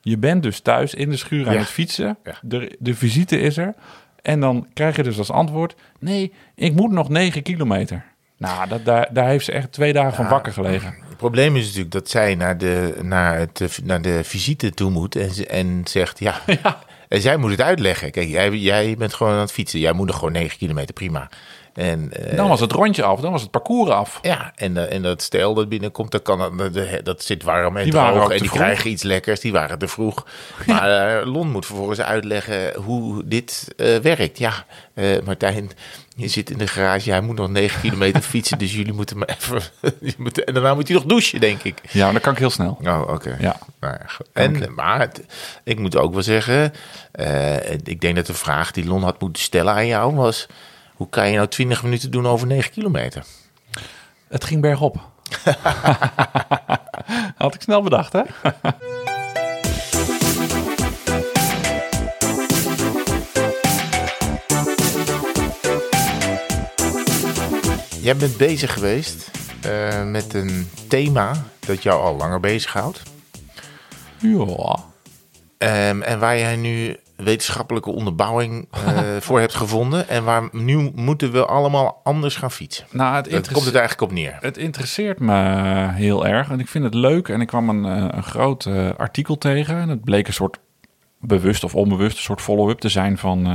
Je bent dus thuis in de schuur aan Ja. het fietsen. Ja. De, de visite is er. En dan krijg je dus als antwoord... Nee, ik moet nog 9 kilometer. Nou, dat, daar, daar heeft ze echt twee dagen van wakker gelegen. Het probleem is natuurlijk dat zij naar de, naar het, naar de visite toe moet en, en zegt ja. En zij moet het uitleggen. Kijk, jij, jij bent gewoon aan het fietsen. Jij moet er gewoon 9 kilometer, prima. En, eh, Dan was het rondje af, dan was het parcours af. ja, en, eh, en dat stel dat binnenkomt, dat, kan, dat, dat- dat zit warm en Die droog. En die vroeg. krijgen iets lekkers, die waren te vroeg. Maar eh, Lon moet vervolgens uitleggen hoe dit werkt. Ja, Martijn, je zit in de garage, hij moet nog 9 kilometer fietsen. Dus jullie moeten maar even... je moet- en daarna moet hij nog douchen, denk ik. Ja, dan kan ik heel snel. Oh, oké. Ja. Nou ja, en, maar het- ik moet ook wel zeggen, ik denk dat de vraag die Lon had moeten stellen aan jou was... Hoe kan je nou 20 minuten doen over 9 kilometer? Het ging bergop. Had ik snel bedacht, hè? Jij bent bezig geweest eh, met een thema dat jou al langer bezighoudt. Ja. Ehm, en waar jij nu wetenschappelijke onderbouwing eh, voor hebt gevonden. En waar nu moeten we allemaal anders gaan fietsen. Nou, het Daar komt het eigenlijk op neer. Het interesseert me heel erg en ik vind het leuk. En ik kwam een, eh, een groot eh, artikel tegen. En het bleek een soort bewust of onbewust een soort follow-up te zijn van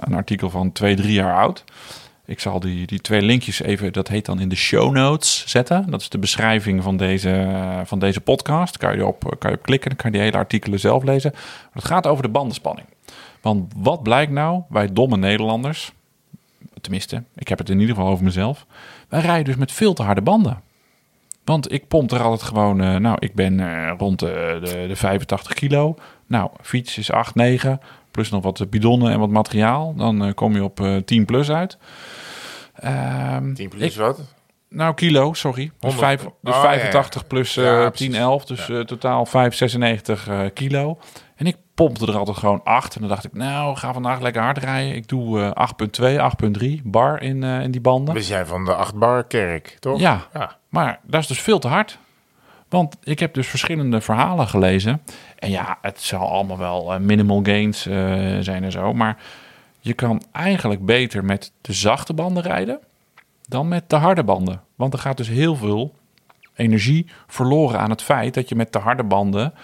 een artikel van twee, drie jaar oud. Ik zal die, die twee linkjes even, dat heet dan in de show notes zetten. Dat is de beschrijving van deze, van deze podcast. Kan je, op, kan je op klikken, dan kan je die hele artikelen zelf lezen. Maar het gaat over de bandenspanning. Want wat blijkt nou, wij domme Nederlanders, tenminste, ik heb het in ieder geval over mezelf. Wij rijden dus met veel te harde banden. Want ik pomp er altijd gewoon, eh, nou, ik ben eh, rond de, de, de 85 kilo. Nou, fiets is 8, 9, plus nog wat bidonnen en wat materiaal. Dan eh, kom je op eh 10 plus uit. Ehm, 10 plus ik- wat? nou, kilo, sorry. Dus, 100. vijf, dus Oh, 85 plus Ja, 10, precies. 11. Dus eh, totaal 5, 96 eh, kilo. En ik pompte er altijd gewoon 8. En dan dacht ik, nou, ga vandaag lekker hard rijden. Ik doe eh 8,2, 8,3 bar in, eh, in die banden. We zijn van de achtbarkerk, toch? Ja. ja. Maar dat is dus veel te hard. Want ik heb dus verschillende verhalen gelezen. En ja, het zal allemaal wel eh, minimal gains eh, zijn en zo. Maar je kan eigenlijk beter met de zachte banden rijden dan met de harde banden. Want er gaat dus heel veel energie verloren aan het feit dat je met de harde banden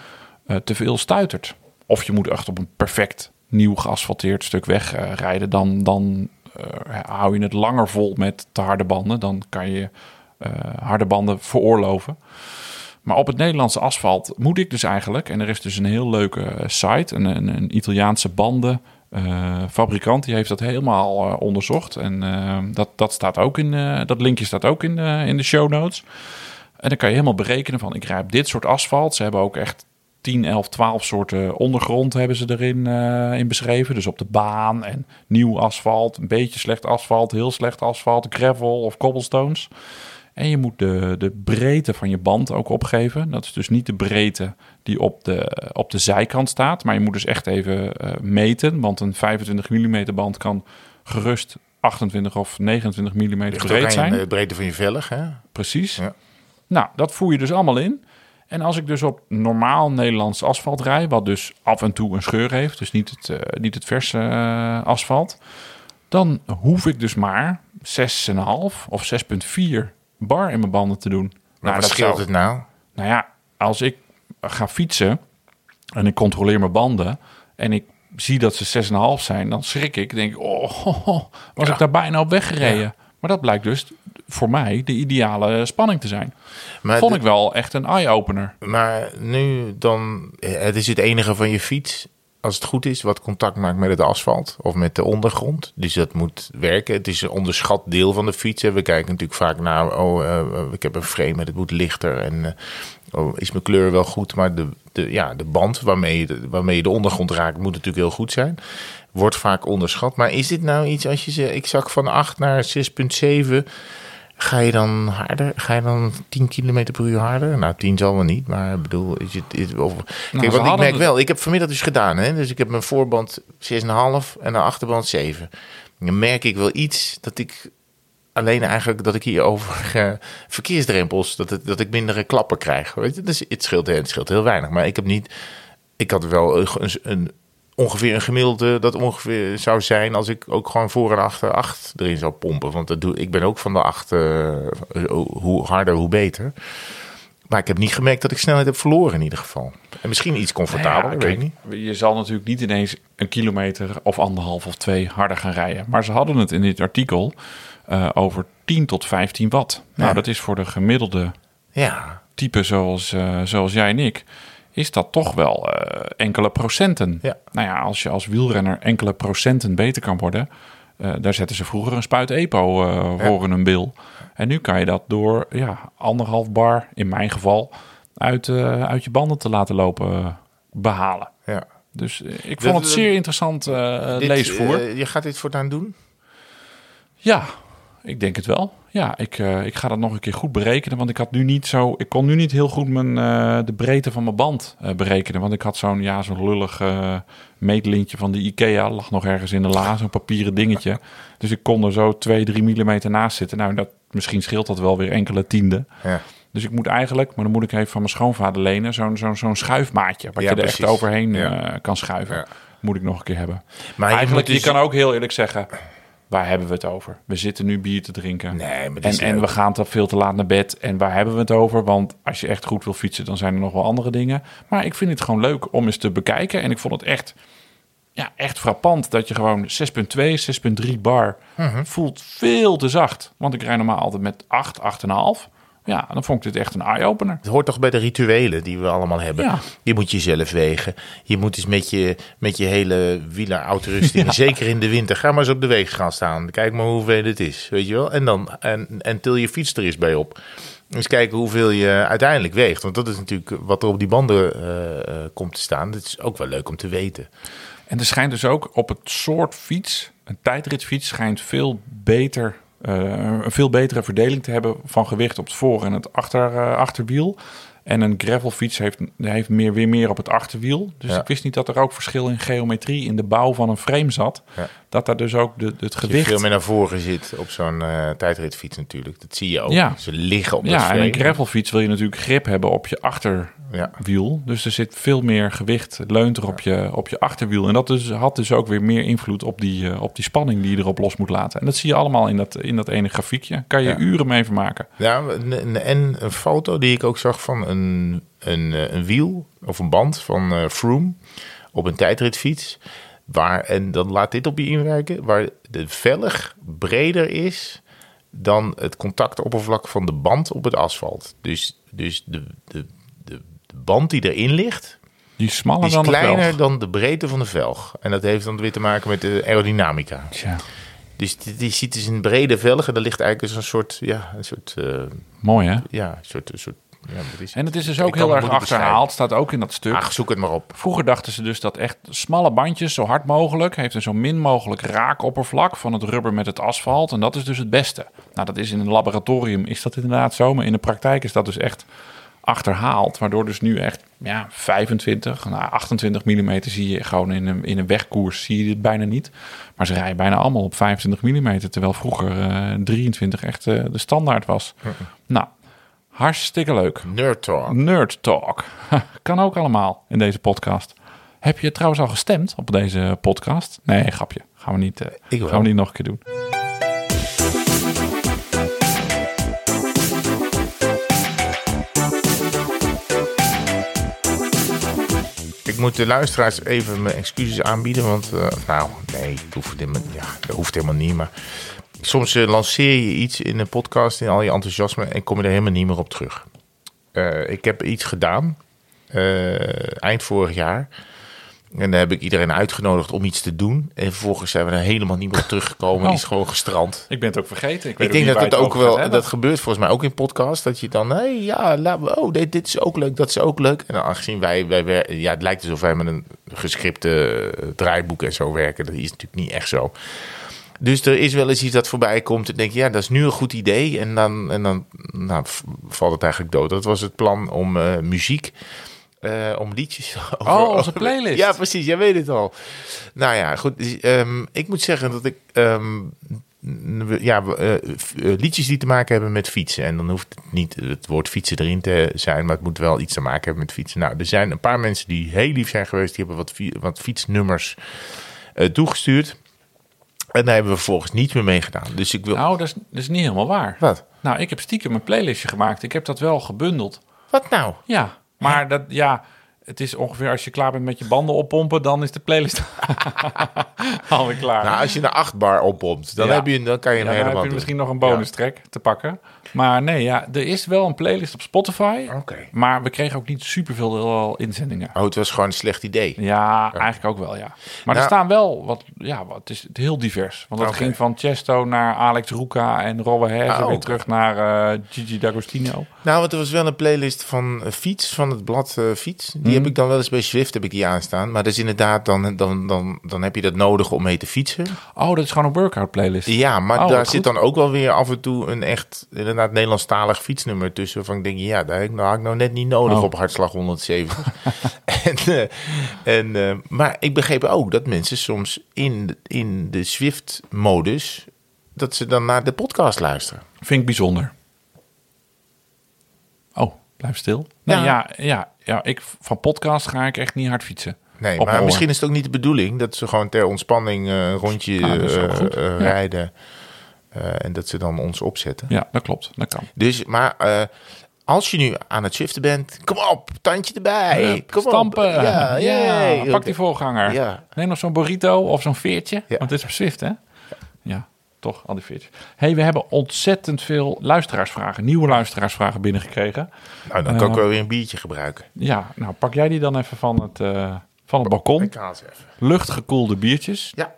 eh, te veel stuitert. Of je moet echt op een perfect nieuw geasfalteerd stuk weg eh, rijden. Dan, dan eh, hou je het langer vol met te harde banden. Dan kan je eh, harde banden veroorloven. Maar op het Nederlandse asfalt moet ik dus eigenlijk... en er is dus een heel leuke site, een, een, een Italiaanse banden... fabrikant die heeft dat helemaal onderzocht. En dat, dat, staat ook in, dat linkje staat ook in in de show notes. En dan kan je helemaal berekenen van ik rij dit soort asfalt. Ze hebben ook echt 10, 11, 12 soorten ondergrond hebben ze erin eh, in beschreven. Dus op de baan en nieuw asfalt, een beetje slecht asfalt, heel slecht asfalt, gravel of cobblestones. En je moet de, de breedte van je band ook opgeven. Dat is dus niet de breedte die op de, op de zijkant staat. Maar je moet dus echt even eh, meten. Want een 25 mm band kan gerust 28 of 29 mm breed zijn. de breedte van je velg, hè? Precies. Ja. Nou, dat voer je dus allemaal in. En als ik dus op normaal Nederlands asfalt rij, wat dus af en toe een scheur heeft, dus niet het, eh, niet het verse eh, asfalt, dan hoef ik dus maar 6,5 of 6,4 bar in mijn banden te doen. Maar wat dat scheelt zou- het nou? nou ja, als ik ga fietsen en ik controleer mijn banden en ik zie dat ze 6,5 zijn, dan schrik ik. denk ik, oh, ho, ho, was Ja. ik daar bijna op weggereden. Ja. Maar dat blijkt dus voor mij de ideale spanning te zijn. Maar, Vond ik wel echt een eye-opener. maar nu dan, het is het enige van je fiets. als het goed is, wat contact maakt met het asfalt of met de ondergrond. Dus dat moet werken. Het is een onderschat deel van de fiets. We kijken natuurlijk vaak naar, oh, uh, ik heb een frame, het moet lichter en uh, oh, is mijn kleur wel goed. Maar de, de, ja, de band waarmee je de, waarmee je de ondergrond raakt, moet natuurlijk heel goed zijn. Wordt vaak onderschat. Maar is dit nou iets als je zegt, ik zak van 8 naar 6,7 Ga je dan harder? Ga je dan 10 km per uur harder? Nou, 10 zal wel niet, maar ik bedoel, is het, is, of, nou, kijk, wat ik merk wel, ik heb vanmiddag dus gedaan, hè? dus ik heb mijn voorband 6,5 en de achterband 7. Dan merk ik wel iets dat ik alleen eigenlijk dat ik hier over uh, verkeersdrempels, dat, het, dat ik mindere klappen krijg. Weet je? Dus het, scheelt, het scheelt heel weinig, maar ik heb niet, ik had wel een, een ongeveer een gemiddelde dat ongeveer zou zijn als ik ook gewoon voor en achter acht erin zou pompen. Want dat doe, ik ben ook van de acht, uh, hoe harder, hoe beter. Maar ik heb niet gemerkt dat ik snelheid heb verloren in ieder geval. En misschien iets comfortabeler, nou ja, weet ik niet. Je zal natuurlijk niet ineens een kilometer of anderhalf of twee harder gaan rijden. Maar ze hadden het in dit artikel uh, over 10 tot 15 watt. Nou, dat is voor de gemiddelde ja. type zoals, uh, zoals jij en ik is dat toch wel uh, enkele procenten. Ja. Nou ja, als je als wielrenner enkele procenten beter kan worden, uh, daar zetten ze vroeger een spuit EPO uh, voor in een bil. En nu kan je dat door ja, anderhalf bar, in mijn geval, uit, uit je banden te laten lopen behalen. Ja. Dus ik vond het zeer interessant leesvoer. je gaat dit voortaan doen? Ja, ik denk het wel. Ja, ik, uh, ik ga dat nog een keer goed berekenen. Want ik had nu niet zo. Ik kon nu niet heel goed mijn, uh, de breedte van mijn band uh, berekenen. Want ik had zo'n ja, zo'n lullig meetlintje van de IKEA. Lag nog ergens in de la, zo'n papieren dingetje. Dus ik kon er zo 2, 3 millimeter naast zitten. Nou, dat, misschien scheelt dat wel weer enkele tienden. Ja. Dus ik moet eigenlijk, maar dan moet ik even van mijn schoonvader lenen, zo'n zo'n zo'n schuifmaatje. Wat ja, je er echt overheen ja. kan schuiven. Moet ik nog een keer hebben. Maar eigenlijk, je, dus... je kan ook heel eerlijk zeggen waar hebben we het over? We zitten nu bier te drinken. Nee, maar en, en we gaan te veel te laat naar bed. En waar hebben we het over? Want als je echt goed wil fietsen, dan zijn er nog wel andere dingen. Maar ik vind het gewoon leuk om eens te bekijken. En ik vond het echt, ja, echt frappant dat je gewoon 6.2, 6.3 bar mhm. voelt veel te zacht. Want ik rij normaal altijd met 8, 8,5. Ja, dan vond ik dit echt een eye-opener. Het hoort toch bij de rituelen die we allemaal hebben. Ja. Je moet jezelf wegen. Je moet eens met je, met je hele wieleruitrusting, ja. zeker in de winter, ga maar eens op de weg gaan staan. Kijk maar hoeveel het is, weet je wel. En dan en, en til je fiets er eens bij op. Eens kijken hoeveel je uiteindelijk weegt. Want dat is natuurlijk wat er op die banden uh, komt te staan. Dat is ook wel leuk om te weten. En er schijnt dus ook op het soort fiets, een tijdritfiets, schijnt veel beter een veel betere verdeling te hebben van gewicht op het voor- en het achter, uh, achterwiel. En een gravelfiets heeft, heeft meer, weer meer op het achterwiel. Dus ik wist niet dat er ook verschil in geometrie in de bouw van een frame zat. Dat daar dus ook de, het gewicht... veel meer naar voren zit op zo'n uh, tijdritfiets natuurlijk. Dat zie je ook. Ja. Ze liggen op Ja, en een gravelfiets wil je natuurlijk grip hebben op je achterwiel. Dus er zit veel meer gewicht, leunt er op, je, op je achterwiel. En dat dus, had dus ook weer meer invloed op die, uh, op die spanning die je erop los moet laten. En dat zie je allemaal in dat, in dat ene grafiekje. Kan je uren mee vermaken. Ja, en een foto die ik ook zag van een, een, eh, een wiel of een band van uh, Froome op een tijdritfiets. Waar, en dan laat dit op je inwerken, waar de velg breder is dan het contactoppervlak van de band op het asfalt. Dus, dus de, de, de, band die erin ligt, die, is die kleiner dan de breedte van de velg. En dat heeft dan weer te maken met de aerodynamica. Ja. Dus die, ziet dus een brede velg en daar ligt eigenlijk dus een soort, ja, een soort... Uh, Mooi hè? Ja, een soort, een soort ja, en het is dus ook heel erg achterhaald, staat ook in dat stuk. Ach, zoek het maar op. Vroeger dachten ze dus dat echt smalle bandjes, zo hard mogelijk, heeft een zo min mogelijk raakoppervlak van het rubber met het asfalt. En dat is dus het beste. Nou, dat is in een laboratorium, is dat inderdaad zo. Maar in de praktijk is dat dus echt achterhaald. Waardoor dus nu echt ja, 25, nou, 28 mm zie je gewoon in een, in een wegkoers zie je dit bijna niet. Maar ze rijden bijna allemaal op 25 mm. Terwijl vroeger uh, eh, 23 echt uh, de standaard was. Nou, Hartstikke leuk. Nerd Talk. Nerd Talk. kan ook allemaal in deze podcast. Heb je trouwens al gestemd op deze podcast? Nee, grapje. Gaan we niet, uh, gaan we niet nog een keer doen. Ik moet de luisteraars even mijn excuses aanbieden. Want, uh, nou, nee, dat hoeft helemaal, ja, dat hoeft helemaal niet. Maar soms uh, lanceer je iets in een podcast in al je enthousiasme en kom je er helemaal niet meer op terug. Uh, ik heb iets gedaan uh, eind vorig jaar En daar heb ik iedereen uitgenodigd om iets te doen. En vervolgens zijn we er helemaal niet meer teruggekomen. Oh. Is gewoon gestrand. Ik ben het ook vergeten. Ik, Ik, denk dat het ook wel, dat gebeurt volgens mij ook in podcast. Dat je dan, hé, hey, ja, laten we, oh, dit, dit is ook leuk, dat is ook leuk. En dan, aangezien wij, wij, wer- ja, het lijkt alsof wij met een geschripte eh, draaiboek en zo werken. Dat is natuurlijk niet echt zo. Dus er is wel eens iets dat voorbij komt en denk je, ja, dat is nu een goed idee. En dan, en dan nou, valt het eigenlijk dood. Dat was het plan om eh, muziek, eh, om liedjes. Oh, onze playlist. Ja, precies, jij weet het al. Nou ja, goed. dus, ehm, ik moet zeggen dat ik ehm, ja, eh, liedjes die te maken hebben met fietsen. En dan hoeft het niet het woord fietsen erin te zijn, maar het moet wel iets te maken hebben met fietsen. Nou, er zijn een paar mensen die heel lief zijn geweest, die hebben wat, wat fietsnummers toegestuurd. En daar hebben we vervolgens niet meer mee gedaan. Dus ik wil. Nou, dat is, dat is niet helemaal waar. Wat? Nou, ik heb stiekem een playlistje gemaakt. Ik heb dat wel gebundeld. Wat nou? Ja, maar dat, ja, het is ongeveer als je klaar bent met je banden oppompen, dan is de playlist alweer klaar. Nou, als je een 8 bar oppompt, dan, Ja. heb je, dan kan je ja, hem dan heb je misschien nog een bonus track te pakken. Maar nee, ja, er is wel een playlist op Spotify. Oké. Maar we kregen ook niet superveel inzendingen. Oh, het was gewoon een slecht idee. Ja, eigenlijk ook wel, ja. Maar er Nou- staan wel wat, ja, wat het is heel divers. Want het ging van Chesto naar Alex Ruka en Robbe Herzen Oh, weer terug naar eh, Gigi D'Agostino. Nou, want er was wel een playlist van eh, Fiets, van het blad eh, Fiets. Die heb ik dan wel eens bij Zwift heb ik die aanstaan. Maar dat is inderdaad, dan, dan, dan, dan heb je dat nodig om mee te fietsen. Oh, dat is gewoon een workout playlist. Ja, maar Oh, daar zit goed. dan ook wel weer af en toe een echt, inderdaad, Nederlandstalig fietsnummer tussen. Waarvan ik denk, ja, daar heb ik nou, had ik nou net niet nodig Oh. op hartslag 170. en, eh, en, eh, maar ik begreep ook dat mensen soms in, de- in de Zwift-modus, dat ze dan naar de podcast luisteren. Vind ik bijzonder. Oh, blijf stil. Nee, Ja. ja. Ja, ja, ik, van podcast ga ik echt niet hard fietsen. Nee, maar misschien is het ook niet de bedoeling dat ze gewoon ter ontspanning een rondje Ah, eh, goed. eh, Ja. Eh, en dat ze dan ons opzetten. Ja, dat klopt. Dat kan. Dus, maar eh, als je nu aan het shiften bent, kom op, tandje erbij. Hup, kom Stampen. op. Ja, Ja, pak die voorganger. Ja. Neem nog zo'n burrito of zo'n veertje. Want het is op Swift, hè? Ja, toch, al die veertjes. hey, we hebben ontzettend veel luisteraarsvragen, nieuwe luisteraarsvragen binnengekregen. Nou, dan kan ik wel weer een biertje gebruiken. Ja, nou pak jij die dan even van het, eh, van het balkon. Ik haal ze even. Luchtgekoelde biertjes. Ja,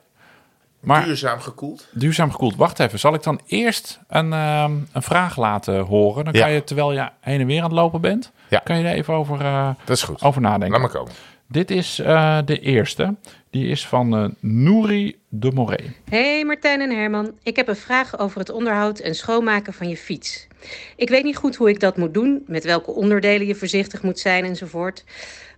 Maar duurzaam gekoeld. duurzaam gekoeld. Wacht even, zal ik dan eerst een, ehm, een vraag laten horen? Dan Ja. kan je, terwijl je heen en weer aan het lopen bent, Ja. kan je er even over, eh, Dat is goed. over nadenken. Laat maar komen. Dit is eh, de eerste. Die is van eh Nouri de Moré. Hey Martijn en Herman, ik heb een vraag over het onderhoud en schoonmaken van je fiets. Ik weet niet goed hoe ik dat moet doen, met welke onderdelen je voorzichtig moet zijn enzovoort.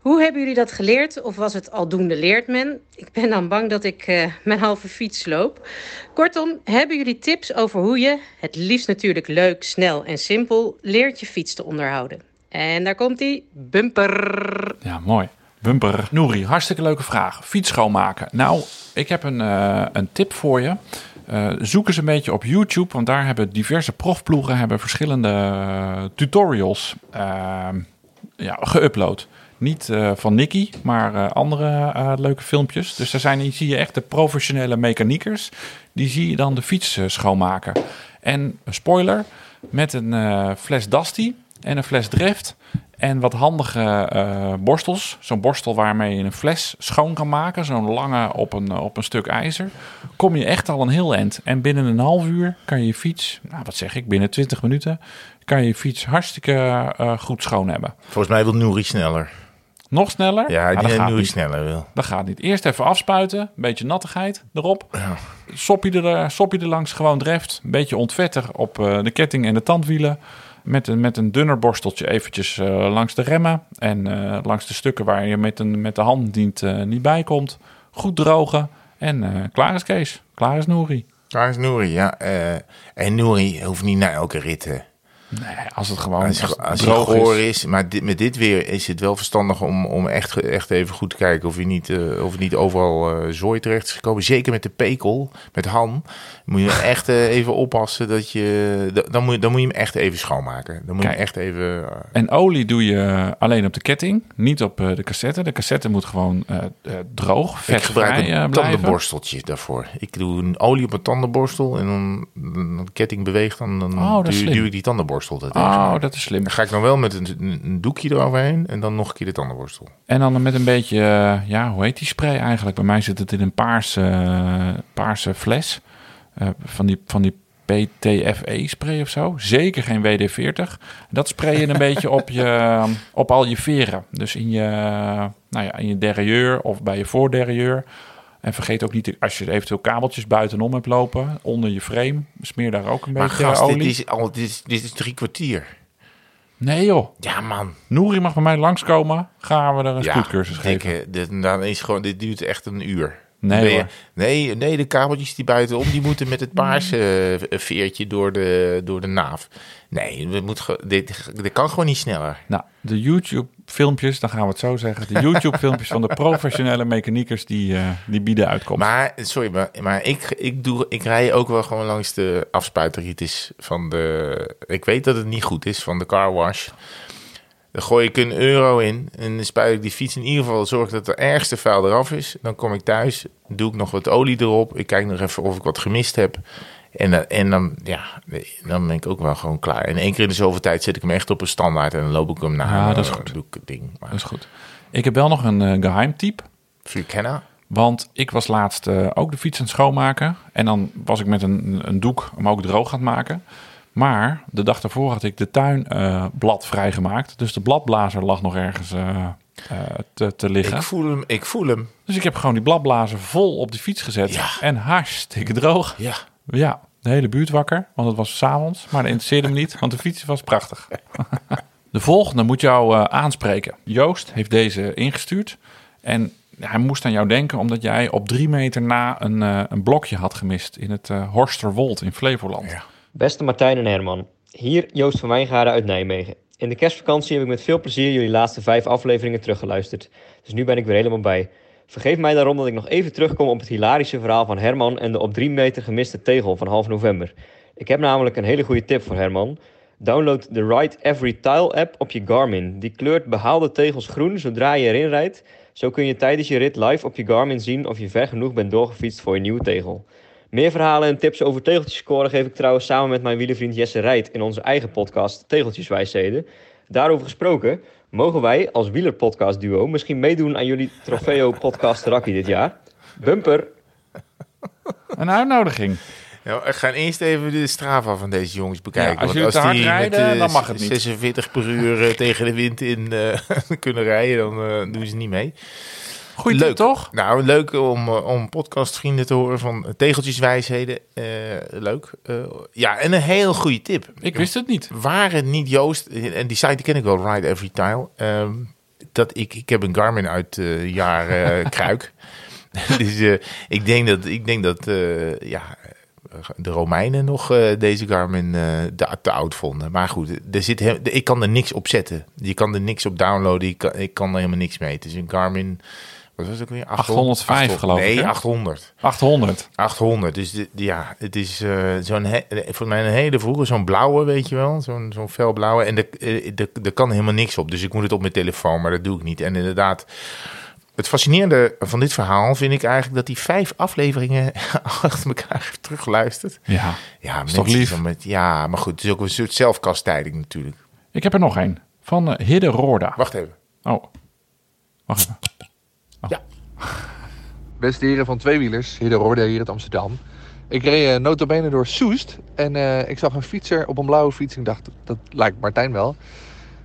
Hoe hebben jullie dat geleerd of was het aldoende leert men? Ik ben dan bang dat ik eh, mijn halve fiets sloop. Kortom, hebben jullie tips over hoe je, het liefst natuurlijk leuk, snel en simpel, leert je fiets te onderhouden? En daar komt die bumper. Ja, mooi. Bumper. Nouri, hartstikke leuke vraag. Fiets schoonmaken. Nou, ik heb een, eh, een tip voor je. Eh, zoek eens een beetje op YouTube, want daar hebben diverse profploegen hebben verschillende tutorials eh, ja, geüpload. Niet eh, van Nicky, maar eh, andere eh, leuke filmpjes. Dus daar zijn, zie je echt de professionele mechaniekers. Die zie je dan de fiets schoonmaken. En spoiler, met een fles Dusty en een fles Drift en wat handige borstels. Zo'n borstel waarmee je een fles schoon kan maken. Zo'n lange op een, op een stuk ijzer. Kom je echt al een heel eind. En binnen een half uur kan je fiets, nou wat zeg ik, binnen 20 minuten... kan je fiets hartstikke goed schoon hebben. Volgens mij wil Nouri sneller. Nog sneller? Ja, Maar die dat, gaat Nouri niet. sneller wil. dat gaat niet. Eerst even afspuiten. Een beetje nattigheid erop. Sop, je er, sop je er langs gewoon dreft. Een beetje ontvetter op eh, de ketting en de tandwielen. Met een, met een dunner borsteltje eventjes eh, langs de remmen. En eh, langs de stukken waar je met, een, met de hand niet, eh, niet bij komt. Goed drogen. En eh, klaar is Kees. Klaar is Nouri. Daar is Nouri, ja. eh, en Nouri hoeft niet naar elke rit. Nee, als het gewoon Als, het droog is. is. Maar dit, met dit weer is het wel verstandig om, om echt, echt even goed te kijken of je niet, eh, of het niet overal eh zooi terecht is gekomen. Zeker met de pekel, met Han, moet je echt eh, even oppassen dat je. da- Dan moet, je- dan moet je hem echt even schoonmaken. Dan moet je echt even. En olie doe je alleen op de ketting, niet op de cassette. De cassette moet gewoon droog, ik vetvrij gebruik een blijven. tandenborsteltje daarvoor. Ik doe een olie op een tandenborstel en dan dan de ketting beweegt, dan, dan Oh, duw ik die tandenborstel tandenborstel. Dat oh, dat is slim. Dan ga ik dan wel met een, een, doekje eroverheen en dan nog een keer de tandenborstel. En dan met een beetje, uh, ja, hoe heet die spray eigenlijk? Bij mij zit het in een paarse, paarse fles. Uh, van die, van die PTFE-spray of zo. Zeker geen WD-40. Dat spray je een beetje op, je, op al je veren. Dus in je, nou ja, in je derrière of bij je voorderrieur. En vergeet ook niet, als je eventueel kabeltjes buitenom hebt lopen, onder je frame, smeer daar ook een maar beetje gast, olie. Dit is, al, dit, is, dit is drie kwartier. Nee joh. Ja man. Nouri mag bij mij langskomen, gaan we er een ja, spoedcursus geven. Ik, dit, dan is gewoon, dit duurt echt een uur. Nee, nee, nee, de kabeltjes die buitenom, die moeten met het paarse eh, veertje door de, door de naaf. Nee, we moet, dit, dit kan gewoon niet sneller. Nou, de YouTube-filmpjes, dan gaan we het zo zeggen. De YouTube-filmpjes van de professionele mechaniekers, die, uh, die bieden uitkomst. Maar, sorry, maar, maar ik, ik, doe, ik rij ook wel gewoon langs de afspuiteritis van de... Ik weet dat het niet goed is, van de car wash. Dan gooi ik een euro in en dan spuit ik die fiets in ieder geval. Zorg dat de ergste vuil eraf is. Dan kom ik thuis, doe ik nog wat olie erop. Ik kijk nog even of ik wat gemist heb. En, en dan, ja, dan ben ik ook wel gewoon klaar. En één keer in de zoveel tijd zet ik hem echt op een standaard en dan loop ik hem naar. Ja, dat is goed. Doe ik het ding. Maar... Dat is goed. Ik heb wel nog een uh, geheim type. Voor Want ik was laatst uh, ook de fiets aan het schoonmaken. En dan was ik met een, een doek hem ook droog aan het maken. Maar de dag daarvoor had ik de tuinblad uh, vrijgemaakt. Dus de bladblazer lag nog ergens uh, te, te, liggen. Ik voel hem, ik voel hem. Dus ik heb gewoon die bladblazer vol op de fiets gezet. Ja. En hartstikke droog. Ja. Ja, de hele buurt wakker. Want het was s'avonds. Maar dat interesseerde me niet, want de fiets was prachtig. de volgende moet jou uh, aanspreken. Joost heeft deze ingestuurd. En hij moest aan jou denken omdat jij op drie meter na een, uh, een blokje had gemist in het uh, Horsterwold in Flevoland. Ja. Beste Martijn en Herman, hier Joost van Wijngaarden uit Nijmegen. In de kerstvakantie heb ik met veel plezier jullie laatste vijf afleveringen teruggeluisterd. Dus nu ben ik weer helemaal bij. Vergeef mij daarom dat ik nog even terugkom op het hilarische verhaal van Herman en de op 3 meter gemiste tegel van half november. Ik heb namelijk een hele goede tip voor Herman. Download de Ride Every Tile app op je Garmin. Die kleurt behaalde tegels groen zodra je erin rijdt. Zo kun je tijdens je rit live op je Garmin zien of je ver genoeg bent doorgefietst voor je nieuwe tegel. Meer verhalen en tips over tegeltjes scoren geef ik trouwens samen met mijn wielervriend Jesse Rijt in onze eigen podcast Tegeltjeswijsheden. Daarover gesproken, mogen wij als wielerpodcast duo misschien meedoen aan jullie Trofeo podcast Rakkie dit jaar? Bumper! Een uitnodiging. Ja, we gaan eerst even de Strava van deze jongens bekijken. Ja, als Want jullie te hard die rijden, met, uh, dan mag het niet. 46 per uur uh, tegen de wind in uh, kunnen rijden, dan doen ze niet mee. Goed, leuk toch? Nou, leuk om, om podcastvrienden te horen van tegeltjeswijsheden. Uh, leuk. Uh, ja, en een heel goede tip. Ik wist het niet. Waren niet Joost, en die site die ken ik wel, Ride Every Tile. Um, dat ik, ik heb een Garmin uit uh, jaar Kruik. dus ik denk dat, ik denk dat ja, de Romeinen nog deze Garmin te, te oud vonden. Maar goed, er zit he- ik kan er niks op zetten. Je kan er niks op downloaden. Ik kan, ik kan er helemaal niks mee. Het is een Garmin... Wat was het ook weer? 805 800, geloof nee, ik. Nee, 800. 800. 800. Dus de, ja, het is uh, zo'n voor mij een hele vroege, zo'n blauwe, weet je wel, zo'n zo'n felblauwe. En er kan helemaal niks op. Dus ik moet het op mijn telefoon, maar dat doe ik niet. En inderdaad, het fascinerende van dit verhaal vind ik eigenlijk dat hij vijf afleveringen achter elkaar heeft teruggeluisterd. Ja, ja, toch lief? Met, ja, maar goed, het is ook een soort zelfkastijding natuurlijk. Ik heb er nog een van Hidde Roorda. Wacht even. Oh, wacht even. Oh. Ja. Beste heren van Tweewielers, Hidde Roorda hier in Amsterdam. Ik reed uh, notabene door Soest en uh, ik zag een fietser op een blauwe fiets en ik dacht, dat lijkt Martijn wel.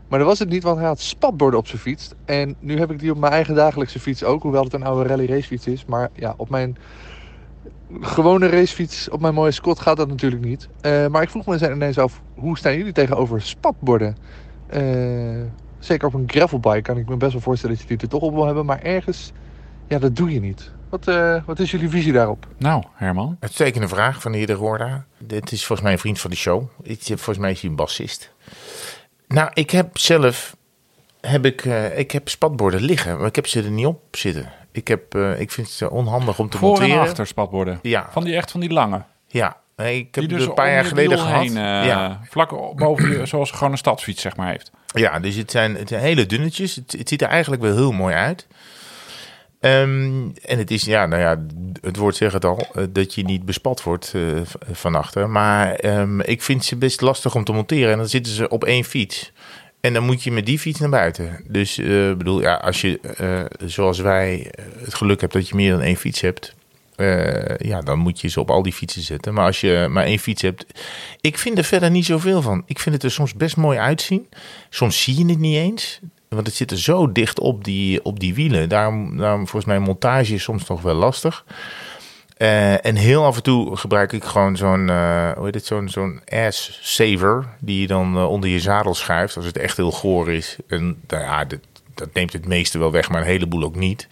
Maar dat was het niet, want hij had spatborden op zijn fiets. En nu heb ik die op mijn eigen dagelijkse fiets ook, hoewel het een oude rally racefiets is. Maar ja, op mijn gewone racefiets, op mijn mooie Scott gaat dat natuurlijk niet. Uh, maar ik vroeg me ineens af, hoe staan jullie tegenover spatborden? Uh, zeker op een gravelbike kan ik me best wel voorstellen dat je die er toch op wil hebben. Maar ergens, ja, dat doe je niet. Wat, uh, wat is jullie visie daarop? Nou, Herman. Uitstekende vraag van de heer De Roorda. Dit is volgens mij een vriend van de show. Ik, volgens mij is hij een bassist. Nou, ik heb zelf heb ik, uh, ik heb spatborden liggen, maar ik heb ze er niet op zitten. Ik, heb, uh, ik vind ze onhandig om te Voor monteren. en achter spatborden? Ja. Van die echt van die lange? Ja. Nee, ik heb die dus een paar jaar geleden gehad. Heen, uh, ja. Vlak boven je, zoals gewoon een stadsfiets zeg maar heeft. Ja, dus het zijn, het zijn hele dunnetjes. Het, het ziet er eigenlijk wel heel mooi uit. Um, en het is, ja, nou ja, het woord zegt het al, uh, dat je niet bespat wordt uh, van achter. Maar um, ik vind ze best lastig om te monteren. En dan zitten ze op één fiets. En dan moet je met die fiets naar buiten. Dus uh, bedoel, ja, als je, zoals wij, het geluk hebt dat je meer dan één fiets hebt. Ja, dan moet je ze op al die fietsen zetten. Maar als je maar één fiets hebt. Ik vind er verder niet zoveel van. Ik vind het er soms best mooi uitzien. Soms zie je het niet eens. Want het zit er zo dicht op die, op die wielen. Daarom, daarom volgens mij montage is soms nog wel lastig. Uh, en heel af en toe gebruik ik gewoon zo'n, uh, hoe heet het, zo'n, zo'n ass saver. Die je dan onder je zadel schuift als het echt heel goor is. En nou ja, dat, dat neemt het meeste wel weg, maar een heleboel ook niet.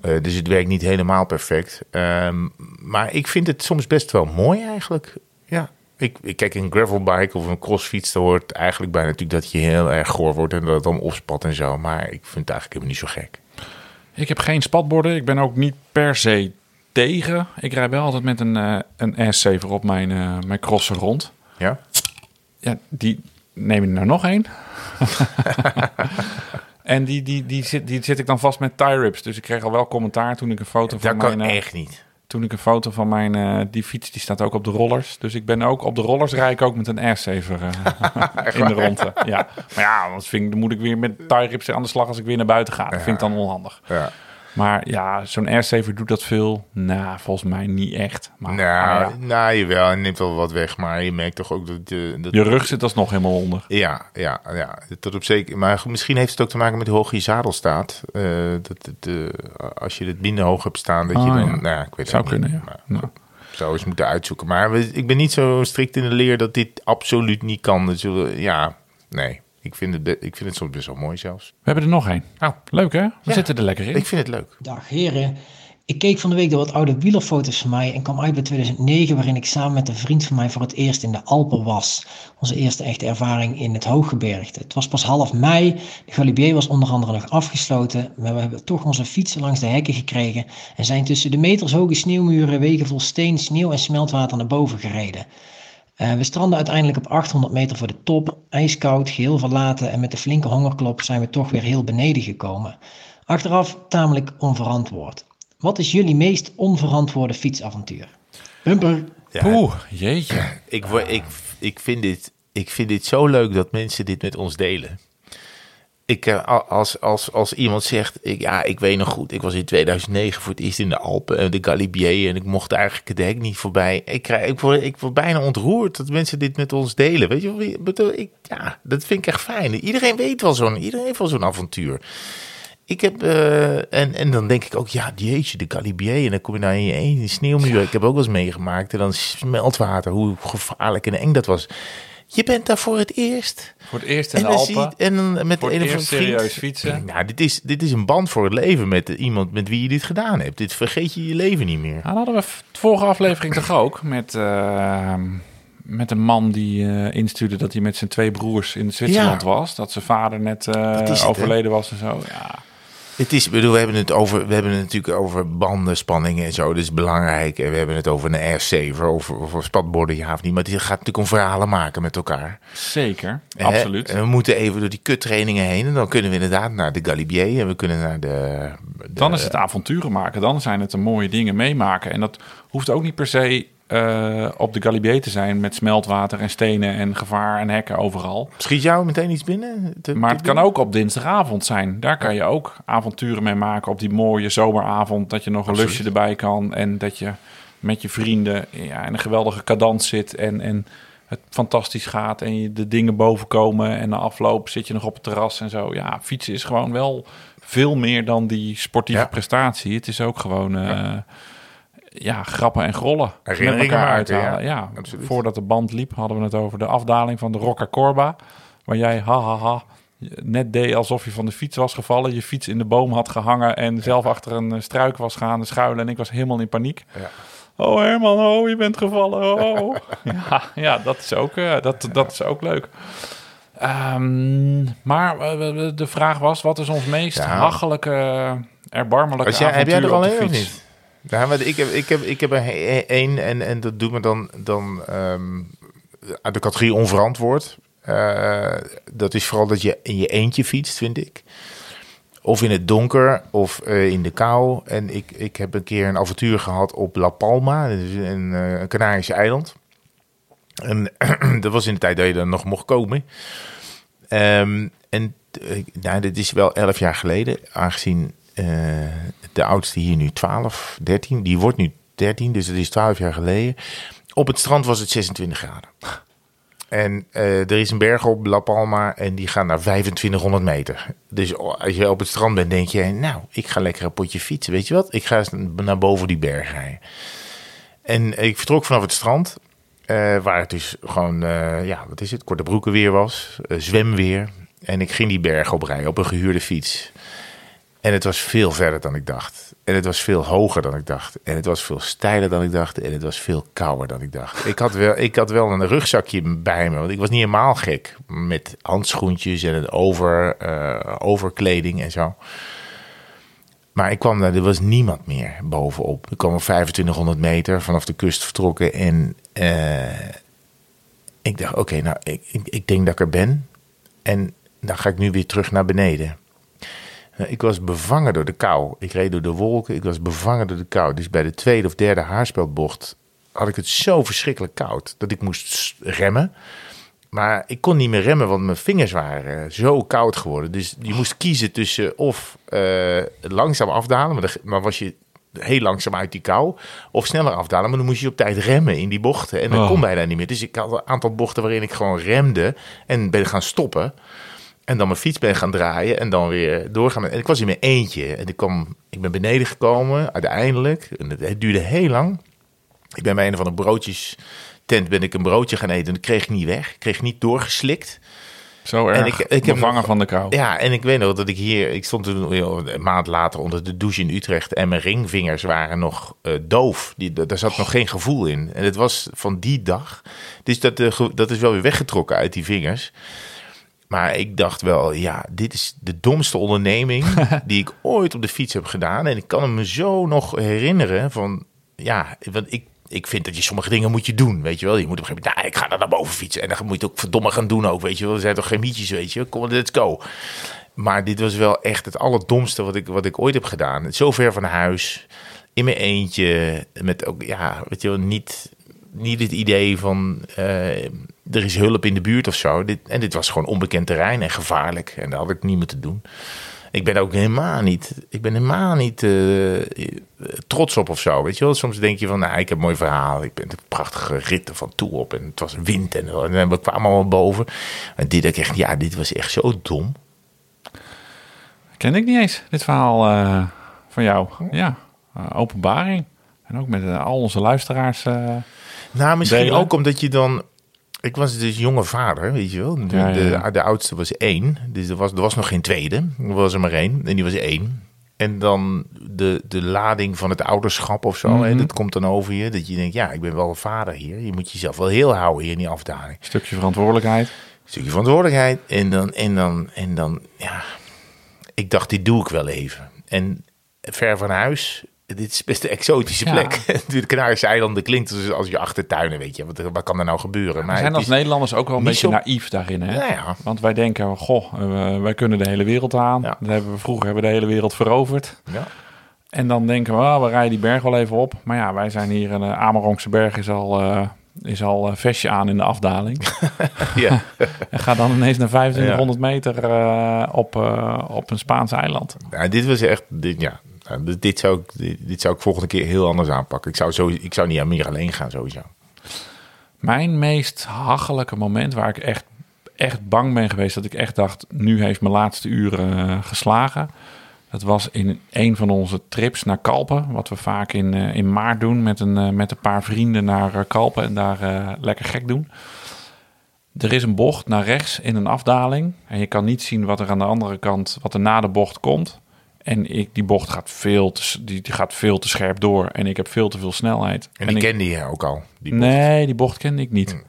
Dus het werkt niet helemaal perfect. Ehm, maar ik vind het soms best wel mooi eigenlijk. Ja, ik, ik kijk een gravelbike of een crossfiets, daar hoort eigenlijk bij natuurlijk dat je heel erg goor wordt en dat het dan opspat en zo. Maar ik vind het eigenlijk helemaal niet zo gek. Ik heb geen spatborden. Ik ben ook niet per se tegen. Ik rijd wel altijd met een, uh, een S7 op mijn, uh, mijn crosser rond. Ja? Ja, die neem ik er nou nog één. en die, die, die, zit, die zit ik dan vast met tie rips. Dus ik kreeg al wel commentaar toen ik een foto van mijn... Dat kan echt niet toen ik een foto van mijn uh, die fiets, die staat ook op de rollers. Dus ik ben ook op de rollers rij ik ook met een airsaver uh, in de ronde. Ja, maar ja, anders vind ik, dan moet ik weer met tie rips aan de slag als ik weer naar buiten ga. Dat vind ik dan onhandig. Ja. Maar ja, zo'n airsaver doet dat veel. Nou, volgens mij niet echt. Maar, nou, ja. nou, jawel, hij neemt wel wat weg. Maar je merkt toch ook dat... De, dat je rug zit alsnog helemaal onder. Ja, ja, ja. Tot op zeker. Maar misschien heeft het ook te maken met hoe hoog je zadel staat. Uh, dat het, uh, als je het minder hoog hebt staan, dat je dan... Ja. Nou, ik weet Zou het kunnen, niet. ja. Maar, ja. Zou eens moeten uitzoeken. Maar we, ik ben niet zo strikt in de leer dat dit absoluut niet kan. Zullen, ja, nee. Ik vind, het, ik vind het soms best wel mooi zelfs. We hebben er nog één. Nou, leuk hè? We Ja. zitten er lekker in. Ik vind het leuk. Dag heren. Ik keek van de week door wat oude wielerfoto's van mij en kwam uit bij 2009 waarin ik samen met een vriend van mij voor het eerst in de Alpen was. Onze eerste echte ervaring in het Hooggebergte. Het was pas half mei, de Galibier was onder andere nog afgesloten, maar we hebben toch onze fietsen langs de hekken gekregen en zijn tussen de metershoge sneeuwmuren, wegen vol steen, sneeuw en smeltwater naar boven gereden. Uh, we stranden uiteindelijk op 800 meter voor de top, ijskoud, geheel verlaten en met de flinke hongerklop zijn we toch weer heel beneden gekomen. Achteraf tamelijk onverantwoord. Wat is jullie meest onverantwoorde fietsavontuur? Bumper. Ja, Oeh, jeetje. ik, ik, vind dit, ik vind dit zo leuk dat mensen dit met ons delen. Ik, eh, als, als, als iemand zegt, ik, ja, ik weet nog goed, ik was in 2009 voor het eerst in de Alpen, eh, de Galibier, en ik mocht eigenlijk de hek niet voorbij. Ik, krijg, ik, word, ik word bijna ontroerd dat mensen dit met ons delen. Weet je, ik bedoel, ik, ja, dat vind ik echt fijn. Iedereen weet wel zo'n, iedereen heeft wel zo'n avontuur. Ik heb, eh, en, en dan denk ik ook, ja, jeetje, de Galibier. En dan kom je naar je een sneeuwmuur. Ik heb ook wel eens meegemaakt. En dan smeltwater, hoe gevaarlijk en eng dat was. Je bent daar voor het eerst. Voor het eerst in En de Alpen. en dan met Voor het eerst serieus fietsen. Nou, dit is, dit is een band voor het leven met iemand met wie je dit gedaan hebt. Dit vergeet je je leven niet meer. Nou, dat hadden we de vorige aflevering toch ook met, eh, met een man die eh, instuurde dat hij met zijn twee broers in Zwitserland Ja. was. Dat zijn vader net eh, overleden was en zo. Ja. Het is, bedoel, we hebben het over, we hebben het natuurlijk over banden, spanningen en zo. Dat is belangrijk. En we hebben het over een airsaver, over, over spatborden, ja of niet. Maar het gaat natuurlijk om verhalen maken met elkaar. Zeker, Hè? absoluut. En we moeten even door die kuttrainingen heen. En dan kunnen we inderdaad naar de Galibier. En we kunnen naar de... de- Dan is het avonturen maken. Dan zijn het de mooie dingen meemaken. En dat hoeft ook niet per se eh, op de Galibier te zijn met smeltwater en stenen en gevaar en hekken overal. Schiet jou meteen iets binnen? Te- Maar het kan ook op dinsdagavond zijn. Daar kan je ook avonturen mee maken op die mooie zomeravond. Dat je nog een Absoluut. lusje erbij kan. En dat je met je vrienden ja, in een geweldige cadans zit. En, en het fantastisch gaat. En je de dingen boven komen. En na afloop zit je nog op het terras en zo. Ja, fietsen is gewoon wel veel meer dan die sportieve Ja. prestatie. Het is ook gewoon... eh, ja, grappen en grollen met elkaar maken, uithalen. ja. Ja, voordat de band liep hadden we het over de afdaling van de Rocca Corba. Waar jij, ha, ha, ha, net deed alsof je van de fiets was gevallen. Je fiets in de boom had gehangen en zelf achter een eh, struik was gaan schuilen. En ik was helemaal in paniek. Ja. Oh Herman, oh, je bent gevallen. Oh. ja, ja, dat is ook, eh, dat, dat is ook leuk. Ehm, maar eh, de vraag was, wat is ons meest Ja. hachelijke, erbarmelijke Als jij, heb jij er al een of niet? Ja, maar ik heb, ik heb, ik heb er één en, en dat doet me dan, dan ehm, uit de categorie onverantwoord. Eh, dat is vooral dat je in je eentje fietst, vind ik. of in het donker of in de kou. En ik, ik heb een keer een avontuur gehad op La Palma, een, een Canarische eiland. En dat was in de tijd dat je er nog mocht komen. Ehm, en nou, dit is wel elf jaar geleden, aangezien de oudste hier nu 12, 13, die wordt nu 13, dus dat is 12 jaar geleden. Op het strand was het 26 graden. En uh, er is een berg op La Palma en die gaat naar 2500 meter. Dus als je op het strand bent, denk je, nou, ik ga lekker een potje fietsen. Weet je wat? Ik ga naar boven die berg rijden. En ik vertrok vanaf het strand, uh, waar het dus gewoon, uh, ja, wat is het, korte broeken weer was, zwemweer. En ik ging die berg oprijden op een gehuurde fiets. En het was veel verder dan ik dacht. En het was veel hoger dan ik dacht. En het was veel steiler dan ik dacht. En het was veel kouder dan ik dacht. Ik had wel, ik had wel een rugzakje bij me. Want ik was niet helemaal gek. Met handschoentjes en een over, uh, overkleding en zo. Maar ik kwam daar, er was niemand meer bovenop. Ik kwam op 2500 meter vanaf de kust vertrokken. En uh, ik dacht, oké, nou, ik, ik, ik denk dat ik er ben. En dan ga ik nu weer terug naar beneden. Eh, ik was bevangen door de kou. Ik reed door de wolken. Ik was bevangen door de kou. Dus bij de tweede of derde haarspeldbocht had ik het zo verschrikkelijk koud dat ik moest remmen. Maar ik kon niet meer remmen, want mijn vingers waren zo koud geworden. Dus je moest kiezen tussen of uh, langzaam afdalen, maar, maar was je heel langzaam uit die kou. Of sneller afdalen, maar dan moest je op tijd remmen in die bochten. En dat oh. kon bijna niet meer. Dus ik had een aantal bochten waarin ik gewoon remde en ben gaan stoppen. En dan mijn fiets ben gaan draaien en dan weer doorgaan. En ik was in mijn eentje. En ik, kwam, ik ben beneden gekomen uiteindelijk. En het, duurde heel lang. Ik ben bij een van de broodjes tent ben ik een broodje gaan eten. En dat kreeg ik niet weg. Ik kreeg niet doorgeslikt. Zo erg. En ik, ik heb vangen van de kou. Ja, en ik weet nog dat ik hier... Ik stond toen een maand later onder de douche in Utrecht... en mijn ringvingers waren nog uh, doof. Die, daar zat nog geen gevoel in. En het was van die dag. Dus dat, uh, dat is wel weer weggetrokken uit die vingers. Maar ik dacht wel, ja, dit is de domste onderneming die ik ooit op de fiets heb gedaan. En ik kan me zo nog herinneren van, ja, want ik, ik vind dat je sommige dingen moet je doen, weet je wel. Je moet op een gegeven moment, nou, ik ga naar boven fietsen. En dan moet je het ook verdomme gaan doen ook, weet je wel. Er zijn toch geen mietjes, weet je. Kom, let's go. Maar dit was wel echt het allerdomste wat ik, wat ik ooit heb gedaan. Zo ver van huis, in mijn eentje, met ook, ja, weet je wel, niet, niet het idee van... Uh, er is hulp in de buurt of zo. Dit, en dit was gewoon onbekend terrein en gevaarlijk. En daar had ik niet meer te doen. Ik ben ook helemaal niet, ik ben helemaal niet uh, trots op of zo. Weet je wel, soms denk je van, nou, ik heb een mooi verhaal. Ik ben een prachtige ritten van toe op. En het was wind en, en we kwamen allemaal boven. En dit, ik echt, ja, dit was echt zo dom. Ken ik niet eens, dit verhaal uh, van jou. Ja, openbaring. En ook met al onze luisteraars. nou, misschien delen. ook omdat je dan ik was dus jonge vader, weet je wel. De, De, de, oudste was één, dus er was, er was nog geen tweede. Er was er maar één en die was één. En dan de, de lading van het ouderschap of zo. Mm En dat komt dan over je. Dat je denkt, ja, ik ben wel een vader hier. Je moet jezelf wel heel houden hier in die afdaling. Stukje verantwoordelijkheid. Stukje verantwoordelijkheid. En dan, en dan, en dan, ja. Ik dacht, dit doe ik wel even. En ver van huis dit is best een exotische plek. de Canarische eilanden klinkt dus als je achtertuinen, weet je. Wat, wat kan er nou gebeuren? Maar we zijn als Nederlanders ook wel een beetje naïef daarin. Hè? Ja, Want wij denken, goh, wij kunnen de hele wereld aan. Dat hebben we vroeger hebben we de hele wereld veroverd. Ja. En dan denken we, oh, we rijden die berg wel even op. Maar ja, wij zijn hier, in de Amerongse berg is al... Uh, is al een vestje aan in de afdaling. ja. en ga dan ineens naar 2500 meter uh, op, op een Spaans eiland. Ja, dit was echt, dit, ja, dus dit, zou ik, dit, zou ik volgende keer heel anders aanpakken. Ik zou, zo, ik zou niet aan meer alleen gaan sowieso. Mijn meest hachelijke moment waar ik echt, echt bang ben geweest... dat ik echt dacht, nu heeft mijn laatste uren uh, geslagen... Dat was in een van onze trips naar Kalpen. Wat we vaak in, uh, in maart doen met een, uh, met een paar vrienden naar Kalpen en daar lekker gek doen. Er is een bocht naar rechts in een afdaling. En je kan niet zien wat er aan de andere kant, wat er na de bocht komt. En ik, die bocht gaat veel, te, die, die gaat veel te scherp door. En ik heb veel te veel snelheid. En die kende je ook al? Die bocht. Nee, die bocht kende ik niet. Hmm.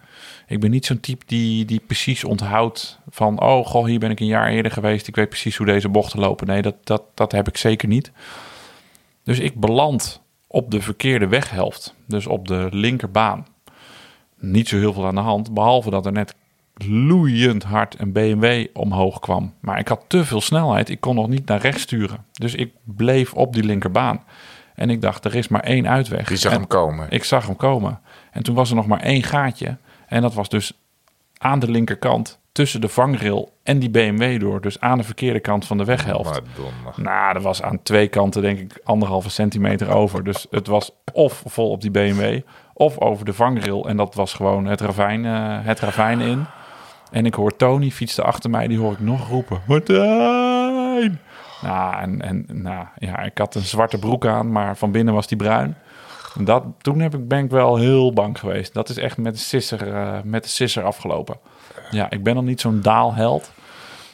Ik ben niet zo'n type die, die precies onthoudt van... oh, goh, hier ben ik een jaar eerder geweest. Ik weet precies hoe deze bochten lopen. Nee, dat, dat, dat heb ik zeker niet. Dus ik beland op de verkeerde weghelft. Dus op de linkerbaan. Niet zo heel veel aan de hand. Behalve dat er net loeiend hard een BMW omhoog kwam. Maar ik had te veel snelheid. Ik kon nog niet naar rechts sturen. Dus ik bleef op die linkerbaan. En ik dacht, er is maar één uitweg. Je zag En hem komen. Ik zag hem komen. En toen was er nog maar één gaatje. En dat was dus aan de linkerkant tussen de vangrail en die BMW door. Dus aan de verkeerde kant van de weghelft. Madonna. Nou, dat was aan twee kanten denk ik anderhalve centimeter over. Dus het was of vol op die BMW of over de vangrail. En dat was gewoon het ravijn, eh, het ravijn in. En ik hoor Tony fietste achter mij, die hoor ik nog roepen. Martijn! Nou, en, en nou, ja, ik had een zwarte broek aan, maar van binnen was die bruin. En dat, toen heb ik, ben ik wel heel bang geweest. Dat is echt met de sisser, eh, met de sisser afgelopen. Ja, ik ben nog niet zo'n daalheld.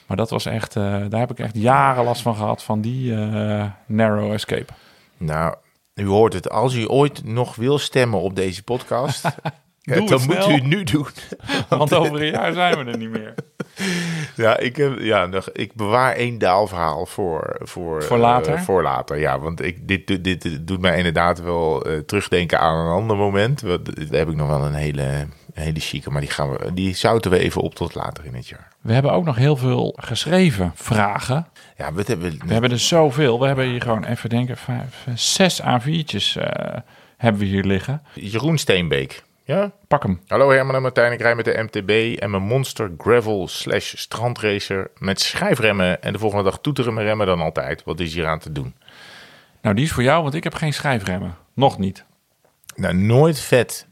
Maar dat was echt, eh, daar heb ik echt jaren last van gehad, van die eh, narrow escape. Nou, u hoort het. Als u ooit nog wil stemmen op deze podcast, dan moet u nu doen. Want over een jaar zijn we er niet meer. Ja, ik, heb, ja nog, ik bewaar één daalverhaal voor, voor, Voor later? eh, voor later, ja. Want ik, dit, dit, dit doet mij inderdaad wel eh, terugdenken aan een ander moment. Want Daar heb ik nog wel een hele, een hele chique, maar die, gaan we, die zouten we even op tot later in het jaar. We hebben ook nog heel veel geschreven vragen. Ja, wat hebben we... We hebben er zoveel. We hebben hier gewoon even denken, vijf, zes A4'tjes eh, hebben we hier liggen. Jeroen Steenbeek. Ja? Pak hem. Hallo Herman en Martijn, ik rij met de MTB en mijn Monster Gravel slash strandracer met schijfremmen en de volgende dag toeteren mijn remmen dan altijd. Wat is hier aan te doen? Nou, die is voor jou, want ik heb geen schijfremmen. Nog niet. Nou, nooit vet,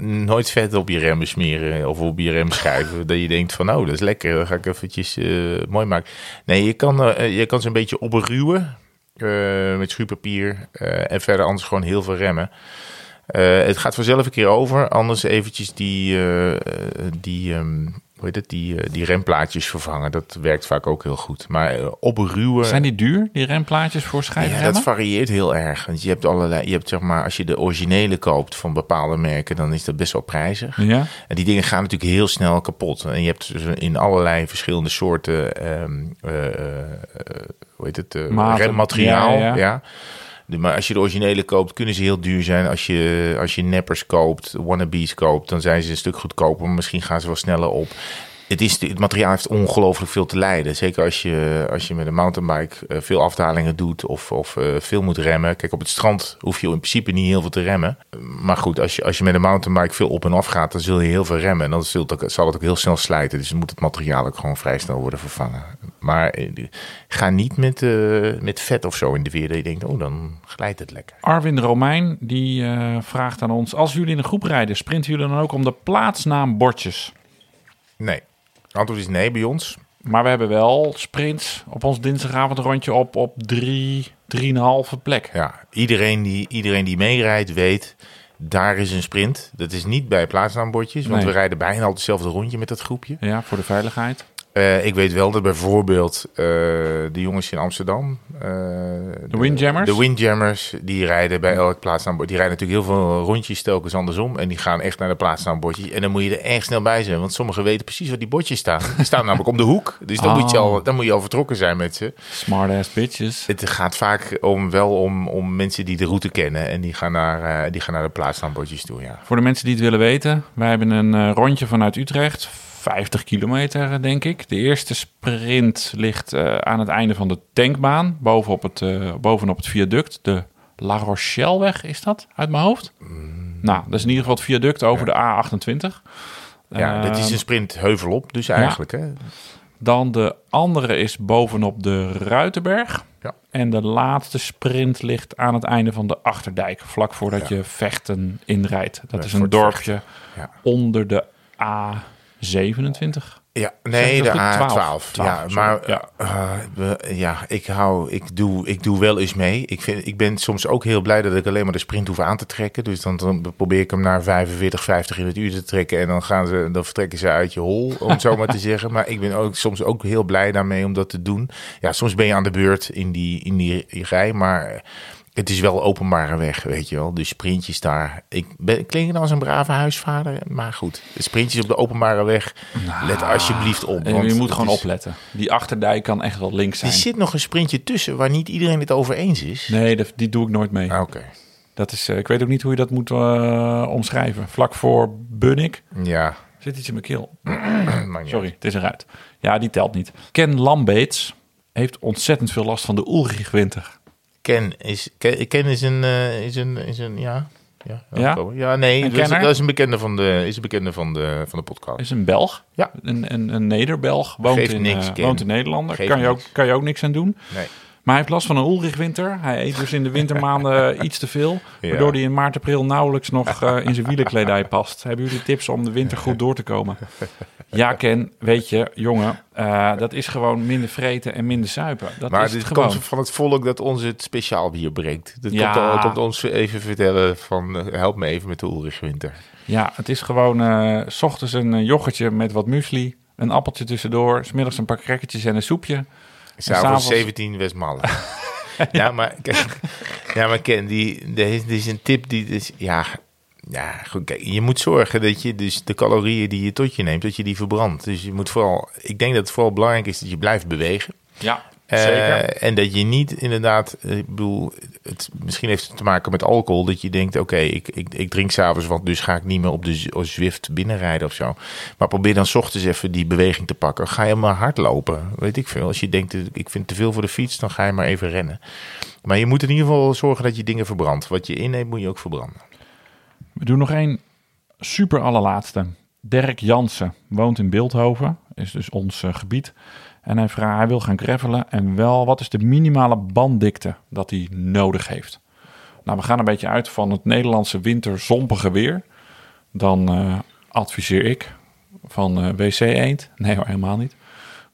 nooit vet op je remmen smeren of op je rem schuiven. dat je denkt van, nou, dat is lekker, dat ga ik eventjes eh, mooi maken. Nee, je kan, eh, je kan ze een beetje opruwen eh, met schuurpapier eh, en verder anders gewoon heel veel remmen. Eh, het gaat vanzelf een keer over. Anders eventjes die, eh, die, ehm, hoe heet het, die, eh, die remplaatjes vervangen. Dat werkt vaak ook heel goed. Maar eh, opruwen... Zijn die duur, die remplaatjes voor Ja, schijfremmen? dat varieert heel erg. Want je hebt allerlei, je hebt zeg maar, als je de originele koopt van bepaalde merken, dan is dat best wel prijzig. ja? En die dingen gaan natuurlijk heel snel kapot. En je hebt dus in allerlei verschillende soorten, ehm, eh, eh, hoe heet het, remmateriaal. Ja, Ja, ja. Maar als je de originele koopt, kunnen ze heel duur zijn. Als je, als je neppers koopt, wannabes koopt, dan zijn ze een stuk goedkoper. Misschien gaan ze wel sneller op. Het, is, het materiaal heeft ongelooflijk veel te lijden. Zeker als je, als je met een mountainbike eh, veel afdalingen doet of, of eh, veel moet remmen. Kijk, op het strand hoef je in principe niet heel veel te remmen. Maar goed, als je, als je met een mountainbike veel op en af gaat, dan zul je heel veel remmen. En dan zult ook, zal het ook heel snel slijten. Dus dan moet het materiaal ook gewoon vrij snel worden vervangen. Maar eh, ga niet met, met vet of zo in de weer. Dat je denkt, oh, dan glijdt het lekker. Arwin Romein, die vraagt aan ons... Als jullie in een groep rijden, sprinten jullie dan ook om de plaatsnaambordjes? Nee. Antwoord is nee bij ons. Maar we hebben wel sprints op ons dinsdagavond rondje op, op drie, drieënhalve plek. Ja, iedereen die, iedereen die meerijdt weet, daar is een sprint. Dat is niet bij plaatsnaambordjes, want Nee. we rijden bijna altijd hetzelfde rondje met dat groepje. Ja, voor de veiligheid. Eh, ik weet wel dat bijvoorbeeld eh, de jongens in Amsterdam... eh, de Windjammers? De Windjammers, die rijden bij elk plaatsnaambord. Die rijden natuurlijk heel veel rondjes telkens andersom. En die gaan echt naar de plaatsnaambordjes. En dan moet je er erg snel bij zijn. Want sommigen weten precies waar die bordjes staan. Die staan namelijk om de hoek. Dus dan, Oh. moet je al, dan moet je al vertrokken zijn met ze. Smart ass bitches. Het gaat vaak om, wel om, om mensen die de route kennen. En die gaan naar, die gaan naar de plaatsnaambordjes toe, ja. Voor de mensen die het willen weten, wij hebben een rondje vanuit Utrecht. 50 kilometer, denk ik. De eerste sprint ligt eh, aan het einde van de tankbaan, bovenop het, eh, bovenop het viaduct. De La Rochelleweg is dat, uit mijn hoofd? Nou, dat is in ieder geval het viaduct over de A28. Ja, Eh, dit is een sprint heuvelop, dus eigenlijk. Hè? Dan de andere is bovenop de Ruitenberg. Ja. En de laatste sprint ligt aan het einde van de Achterdijk, vlak voordat je Vechten inrijdt. Dat Ja, is een dorpje onder de A27. Ja, nee, de dat goed? A12. 12, ja, sorry. maar Ja. eh, we- ja, ik hou, ik doe, ik doe wel eens mee. Ik, vind, ik ben soms ook heel blij dat ik alleen maar de sprint hoef aan te trekken. Dus dan, dan probeer ik hem naar 45, 50 in het uur te trekken. En dan, gaan ze, dan vertrekken ze uit je hol, om het zo maar te zeggen. Maar ik ben ook soms ook heel blij daarmee om dat te doen. Ja, soms ben je aan de beurt in die, in die rij, maar... Het is wel openbare weg, weet je wel. Dus sprintjes daar. Ik ben, klink dan als een brave huisvader. Maar goed, de sprintjes op de openbare weg. let alsjeblieft op. Je moet gewoon is- opletten. Die Achterdijk kan echt wel links Er zijn. zit nog een sprintje tussen waar niet iedereen het over eens is. Nee, dat- die doe ik nooit mee. Ah, Oké. Dat is, eh, ik weet ook niet hoe je dat moet eh, omschrijven. Vlak voor Bunnik Ja. Zit iets in mijn keel. Sorry, het is eruit. Ja, die telt niet. Ken Lambeets heeft ontzettend veel last van de Ulrich-winter. Ken is, Ken, Ken is een, uh, is een, is een, ja, ja, ja? ja nee, dat is, dat is, een bekende van de, is een bekende van de, van de podcast. Is een Belg, ja. een, een, een Nederbelg, woont, in, niks, uh, woont in Nederland. Kan je, ook, kan je ook niks aan doen. Nee. Maar hij heeft last van een Ulrich-winter. Hij eet dus in de wintermaanden iets te veel. Waardoor hij in maart, april nauwelijks nog uh, in zijn wielenkledij past. Hebben jullie tips om de winter goed door te komen? Ja, Ken, weet je, jongen, uh, dat is gewoon minder vreten en minder suipen. Dat maar is dit het gewoon. komt van het volk dat ons het speciaal bier brengt. Dat ja. komt, komt, ons even vertellen van, uh, help me even met de Ulrich-winter. Ja, het is gewoon, s ochtends een yoghurtje met wat muesli, een appeltje tussendoor, smiddags een paar crackertjes en een soepje. S'avonds 17 Westmalle. ja, maar, ja, maar Ken, die, dit is een tip die dus, ja, ja, goed, kijk, je moet zorgen dat je dus de calorieën die je tot je neemt, dat je die verbrandt. Dus je moet vooral, ik denk dat het vooral belangrijk is dat je blijft bewegen. Ja. Uh, en dat je niet inderdaad, ik bedoel, het, misschien heeft het te maken met alcohol, dat je denkt, oké, ik, ik, ik drink s'avonds wat, dus ga ik niet meer op de Zwift binnenrijden of zo. Maar probeer dan s ochtends even die beweging te pakken. Ga je maar hardlopen, weet ik veel. Als je denkt, ik vind te veel voor de fiets, dan ga je maar even rennen. Maar je moet in ieder geval zorgen dat je dingen verbrandt. Wat je inneemt, moet je ook verbranden. We doen nog één super allerlaatste. Dirk Jansen woont in Beeldhoven, is dus ons uh, gebied. En hij, vraagt, hij wil gaan gravelen en wel, wat is de minimale banddikte dat hij nodig heeft? Nou, we gaan een beetje uit van het Nederlandse winterzompige weer. Dan uh, adviseer ik van uh, WC Eend. Nee hoor, helemaal niet.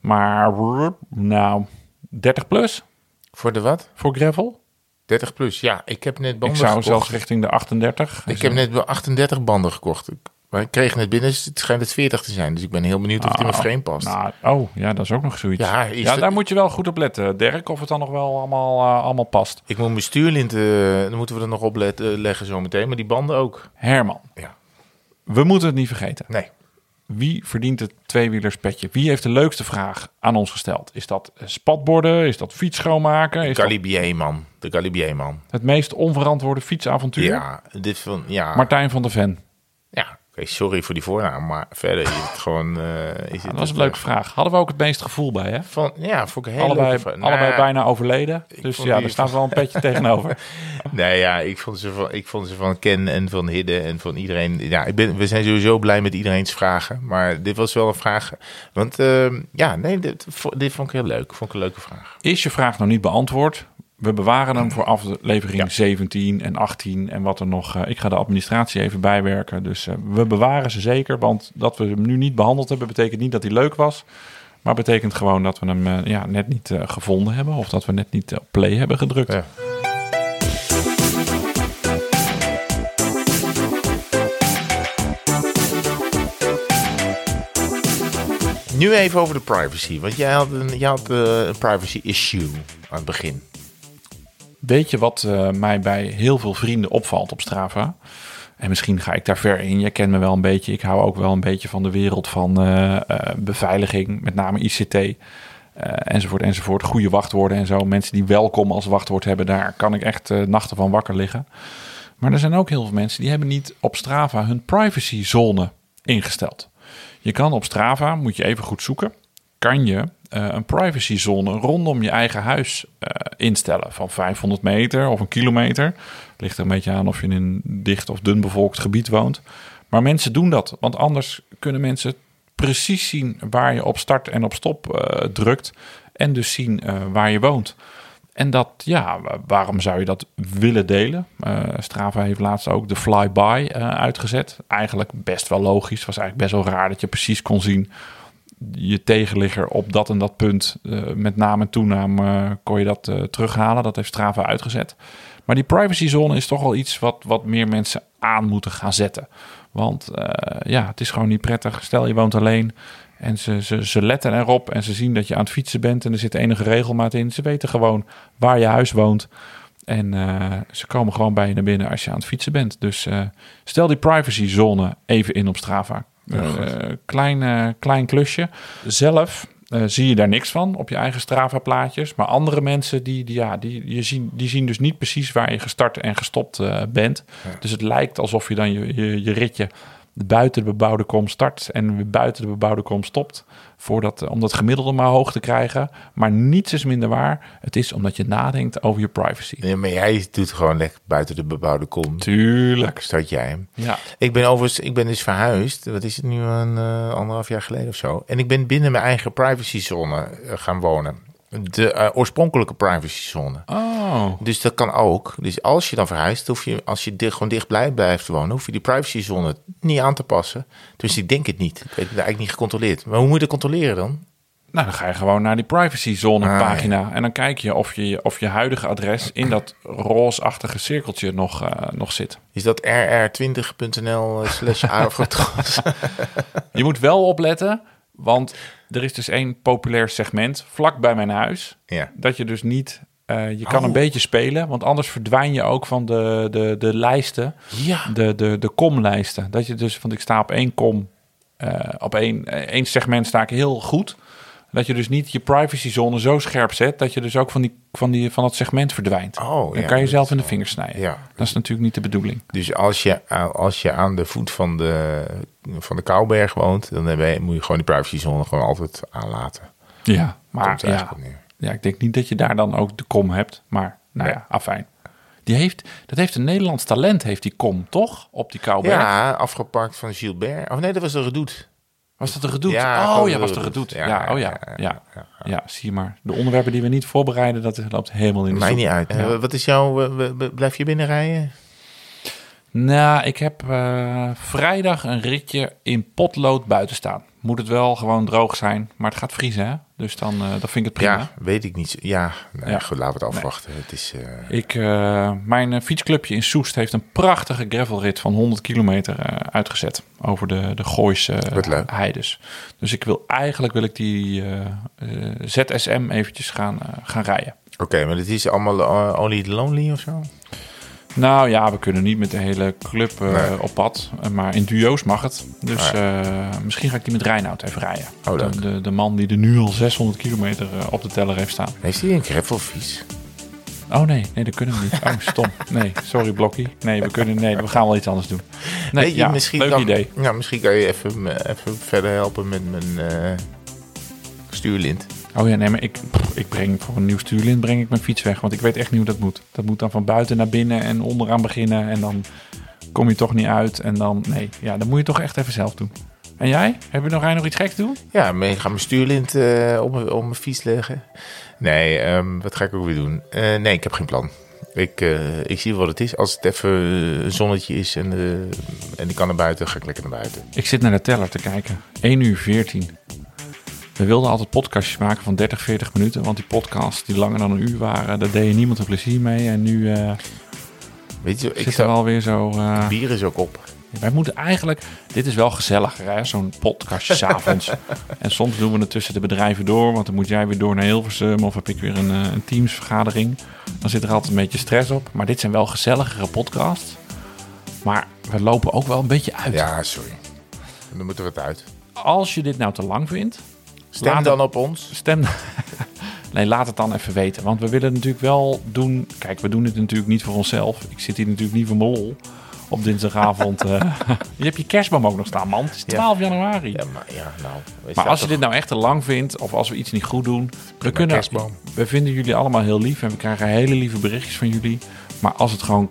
Maar nou, 30 plus. Voor de wat? Voor gravel. 30 plus, ja. Ik heb net banden Ik zou gekocht. zelfs richting de 38. Ik heb net 38 banden gekocht. Maar ik kreeg net binnen, het schijnt het 40 te zijn. Dus ik ben heel benieuwd of het in mijn frame past. Nou, oh, ja, dat is ook nog zoiets. Ja, ja daar moet je wel goed op letten, Dirk. Of het dan nog wel allemaal, uh, allemaal past. Ik moet mijn stuurlint, uh, dan moeten we er nog op letten, leggen zometeen. Maar die banden ook. Herman. Ja. We moeten het niet vergeten. Nee. Wie verdient het tweewielerspetje? Wie heeft de leukste vraag aan ons gesteld? Is dat spatborden? Is dat fiets schoonmaken? Is Galibier, man. De Galibier, man. Het meest onverantwoorde fietsavontuur? Ja, dit van, ja. Martijn van der Ven. Sorry voor die voornaam, maar verder is het gewoon... Uh, is het dat was een leuke vraag. Hadden we ook het meest gevoel bij, hè? Van, ja, voor ik heel allebei, allebei nou, bijna overleden. Dus ja, daar staat wel een petje tegenover. Nee, ja, ik vond, ze van, ik vond ze van Ken en van Hidde en van iedereen... Ja, ik ben, we zijn sowieso blij met iedereen's vragen. Maar dit was wel een vraag... Want uh, ja, nee, dit, dit vond ik heel leuk. Vond ik een leuke vraag. Is je vraag nog niet beantwoord? We bewaren hem voor aflevering ja. 17 en 18 en wat er nog. Uh, ik ga de administratie even bijwerken. Dus uh, we bewaren ze zeker. Want dat we hem nu niet behandeld hebben, betekent niet dat hij leuk was. Maar betekent gewoon dat we hem uh, ja, net niet gevonden hebben. Of dat we net niet op play hebben gedrukt. Ja. Nu even over de privacy. Want jij had een, jij had, een privacy issue aan het begin. Weet je wat uh, mij bij heel veel vrienden opvalt op Strava? En misschien ga ik daar ver in. Je kent me wel een beetje. Ik hou ook wel een beetje van de wereld van uh, uh, beveiliging, met name ICT. enzovoort, enzovoort. Goede wachtwoorden en zo. Mensen die welkom als wachtwoord hebben, daar kan ik echt nachten van wakker liggen. Maar er zijn ook heel veel mensen die hebben niet op Strava hun privacyzone ingesteld. Je kan op Strava, moet je even goed zoeken, kan je een privacyzone rondom je eigen huis uh, instellen. Van 500 meter of een kilometer. Ligt er een beetje aan of je in een dicht of dun bevolkt gebied woont. Maar mensen doen dat, want anders kunnen mensen precies zien waar je op start en op stop uh, drukt. En dus zien waar je woont. En dat, ja, waarom zou je dat willen delen? Strava heeft laatst ook de flyby uitgezet. Eigenlijk best wel logisch. Was eigenlijk best wel raar dat je precies kon zien je tegenligger op dat en dat punt, uh, met naam en kon je dat uh, terughalen. Dat heeft Strava uitgezet. Maar die privacyzone is toch wel iets wat, wat meer mensen aan moeten gaan zetten. Want ja, het is gewoon niet prettig. Stel je woont alleen en ze, ze, ze letten erop en ze zien dat je aan het fietsen bent en er zit enige regelmaat in. Ze weten gewoon waar je huis woont. En ze komen gewoon bij je naar binnen als je aan het fietsen bent. Dus stel die privacyzone even in op Strava. Uh, klein, uh, klein klusje. Zelf uh, zie je daar niks van op je eigen Strava-plaatjes. Maar andere mensen die, die, ja, die, je zien, die zien dus niet precies waar je gestart en gestopt bent. Ja. Dus het lijkt alsof je dan je, je, je ritje buiten de bebouwde kom start en buiten de bebouwde kom stopt. Voordat, om dat gemiddelde maar hoog te krijgen. Maar niets is minder waar. Het is omdat je nadenkt over je privacy. Ja, maar jij doet gewoon lekker buiten de bebouwde kom. Tuurlijk. Start jij hem. Ja. Ik ben overigens, ik ben dus verhuisd. Wat is het nu, een uh, anderhalf jaar geleden of zo. En ik ben binnen mijn eigen privacyzone uh, gaan wonen. De uh, oorspronkelijke privacyzone. Oh. Dus dat kan ook. Dus als je dan verhuist, hoef je, als je dicht, gewoon dicht blij blijft wonen, hoef je die privacyzone niet aan te passen. Dus ik denk het niet. Ik weet het eigenlijk niet gecontroleerd. Maar hoe moet je dat controleren dan? Nou, dan ga je gewoon naar die privacyzone ah, pagina. Ja. En dan kijk je of je of je huidige adres in dat roosachtige cirkeltje nog, uh, nog zit. Is dat rr20.nl slash Je moet wel opletten, want er is dus één populair segment vlak bij mijn huis. Ja. Dat je dus niet. Uh, je kan oh. een beetje spelen, want anders verdwijn je ook van de, de, de lijsten. Ja. De, de, de komlijsten. Dat je dus, want ik sta op één kom. Uh, op één, één segment sta ik heel goed. Dat je dus niet je privacyzone zo scherp zet dat je dus ook van, die, van, die, van dat segment verdwijnt. Oh, Dan ja, kan je zelf in de vingers snijden. Ja. Dat is natuurlijk niet de bedoeling. Dus als je, als je aan de voet van de, van de Kouwberg woont, dan je, moet je gewoon die privacyzone gewoon altijd aanlaten. Ja, maar ja, ja, ik denk niet dat je daar dan ook de kom hebt. Maar nou ja, afijn. Die heeft, dat heeft een Nederlands talent, heeft die kom, toch? Op die Kouwberg. Ja, afgepakt van Gilbert. Of nee, dat was de Redoute. Was dat de gedoet? Ja, oh ja, was de gedoet. Ja, ja, oh ja. Ja, ja, zie je maar. De onderwerpen die we niet voorbereiden, dat loopt helemaal in de Mij niet uit. Uh, wat is jouw... Blijf je binnenrijden? Nou, ik heb uh, vrijdag een ritje in potlood buiten staan. Moet het wel gewoon droog zijn, maar het gaat vriezen, hè? Dus dan uh, dat vind ik het prima. Ja, weet ik niet. Ja, nou, ja. Goed, laten we het afwachten. Nee. Het is, uh... ik, uh, mijn fietsclubje in Soest heeft een prachtige gravelrit van 100 kilometer uitgezet. Over de, de Gooise heides. Dus ik wil eigenlijk wil ik die ZSM eventjes gaan, gaan rijden. Oké, okay, maar dit is allemaal Only Lonely of zo? Nou ja, we kunnen niet met de hele club uh, nee. op pad. Maar in duo's mag het. Dus ja. uh, misschien ga ik die met Reinoud even rijden. Oh, de, de, de, man die er nu al 600 kilometer uh, op de teller heeft staan. Heeft hij een gravelfiets? Oh nee, nee, dat kunnen we niet. Oh, stom. Nee, sorry Blokkie. Nee, we kunnen, nee, we gaan wel iets anders doen. Nee, nee ja, misschien leuk dan, idee. Nou, misschien kan je even, even verder helpen met mijn stuurlint. Oh ja, nee, maar ik, ik breng voor een nieuw stuurlint breng ik mijn fiets weg. Want ik weet echt niet hoe dat moet. Dat moet dan van buiten naar binnen en onderaan beginnen. En dan kom je toch niet uit. En dan, nee, ja, dan moet je toch echt even zelf doen. En jij? Heb je nog, nog iets geks te doen? Ja, ik ga mijn stuurlint uh, op, op mijn fiets leggen. Nee, um, wat ga ik ook weer doen? Uh, nee, ik heb geen plan. Ik, uh, ik zie wat het is. Als het even een zonnetje is en, en ik kan naar buiten, ga ik lekker naar buiten. Ik zit naar de teller te kijken. 1 uur 14. We wilden altijd podcastjes maken van 30, 40 minuten. Want die podcasts die langer dan een uur waren, daar deed je niemand een plezier mee. En nu uh, Weet je, ik zit er alweer zo... Uh, bier is ook op. Wij moeten eigenlijk... Dit is wel gezelliger, hè? Zo'n podcastje s'avonds. en soms doen we het tussen de bedrijven door. Want dan moet jij weer door naar Hilversum. Of heb ik weer een, een teamsvergadering. Dan zit er altijd een beetje stress op. Maar dit zijn wel gezelligere podcasts. Maar we lopen ook wel een beetje uit. Ja, sorry. Dan moeten we het uit. Als je dit nou te lang vindt... Stem laat dan het, op ons. Stem. nee, laat het dan even weten. Want we willen natuurlijk wel doen. Kijk, we doen het natuurlijk niet voor onszelf. Ik zit hier natuurlijk niet voor mijn lol. Op dinsdagavond. uh, je hebt je kerstboom ook nog staan, man. Het is 12 ja. januari. Ja, maar, ja, nou, maar als je dit nou echt te lang vindt. Of als we iets niet goed doen. We, kunnen, kerstboom. we vinden jullie allemaal heel lief. En we krijgen hele lieve berichtjes van jullie. Maar als het gewoon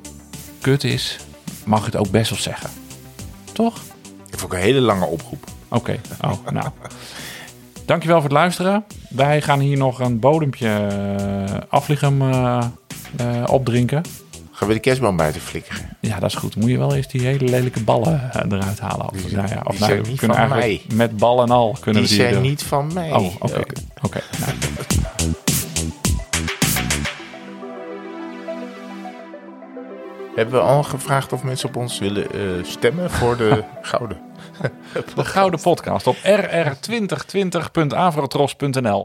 kut is. Mag je het ook best wel zeggen. Toch? Ik heb ook een hele lange oproep. Oké. Okay. Oh, nou. Dankjewel voor het luisteren. Wij gaan hier nog een bodempje uh, afliggen uh, uh, opdrinken. Gaan we de kerstboom buiten flikkeren? Ja, dat is goed. Moet je wel eens die hele lelijke ballen eruit halen. Of, die, nou ja, of die nou, zijn niet van mij. Met bal en al kunnen die we die zijn niet van mij. Oh, oké. Okay. okay. Nou. Hebben we al gevraagd of mensen op ons willen uh, stemmen voor de gouden? De gouden podcast op rr2020.avrotros.nl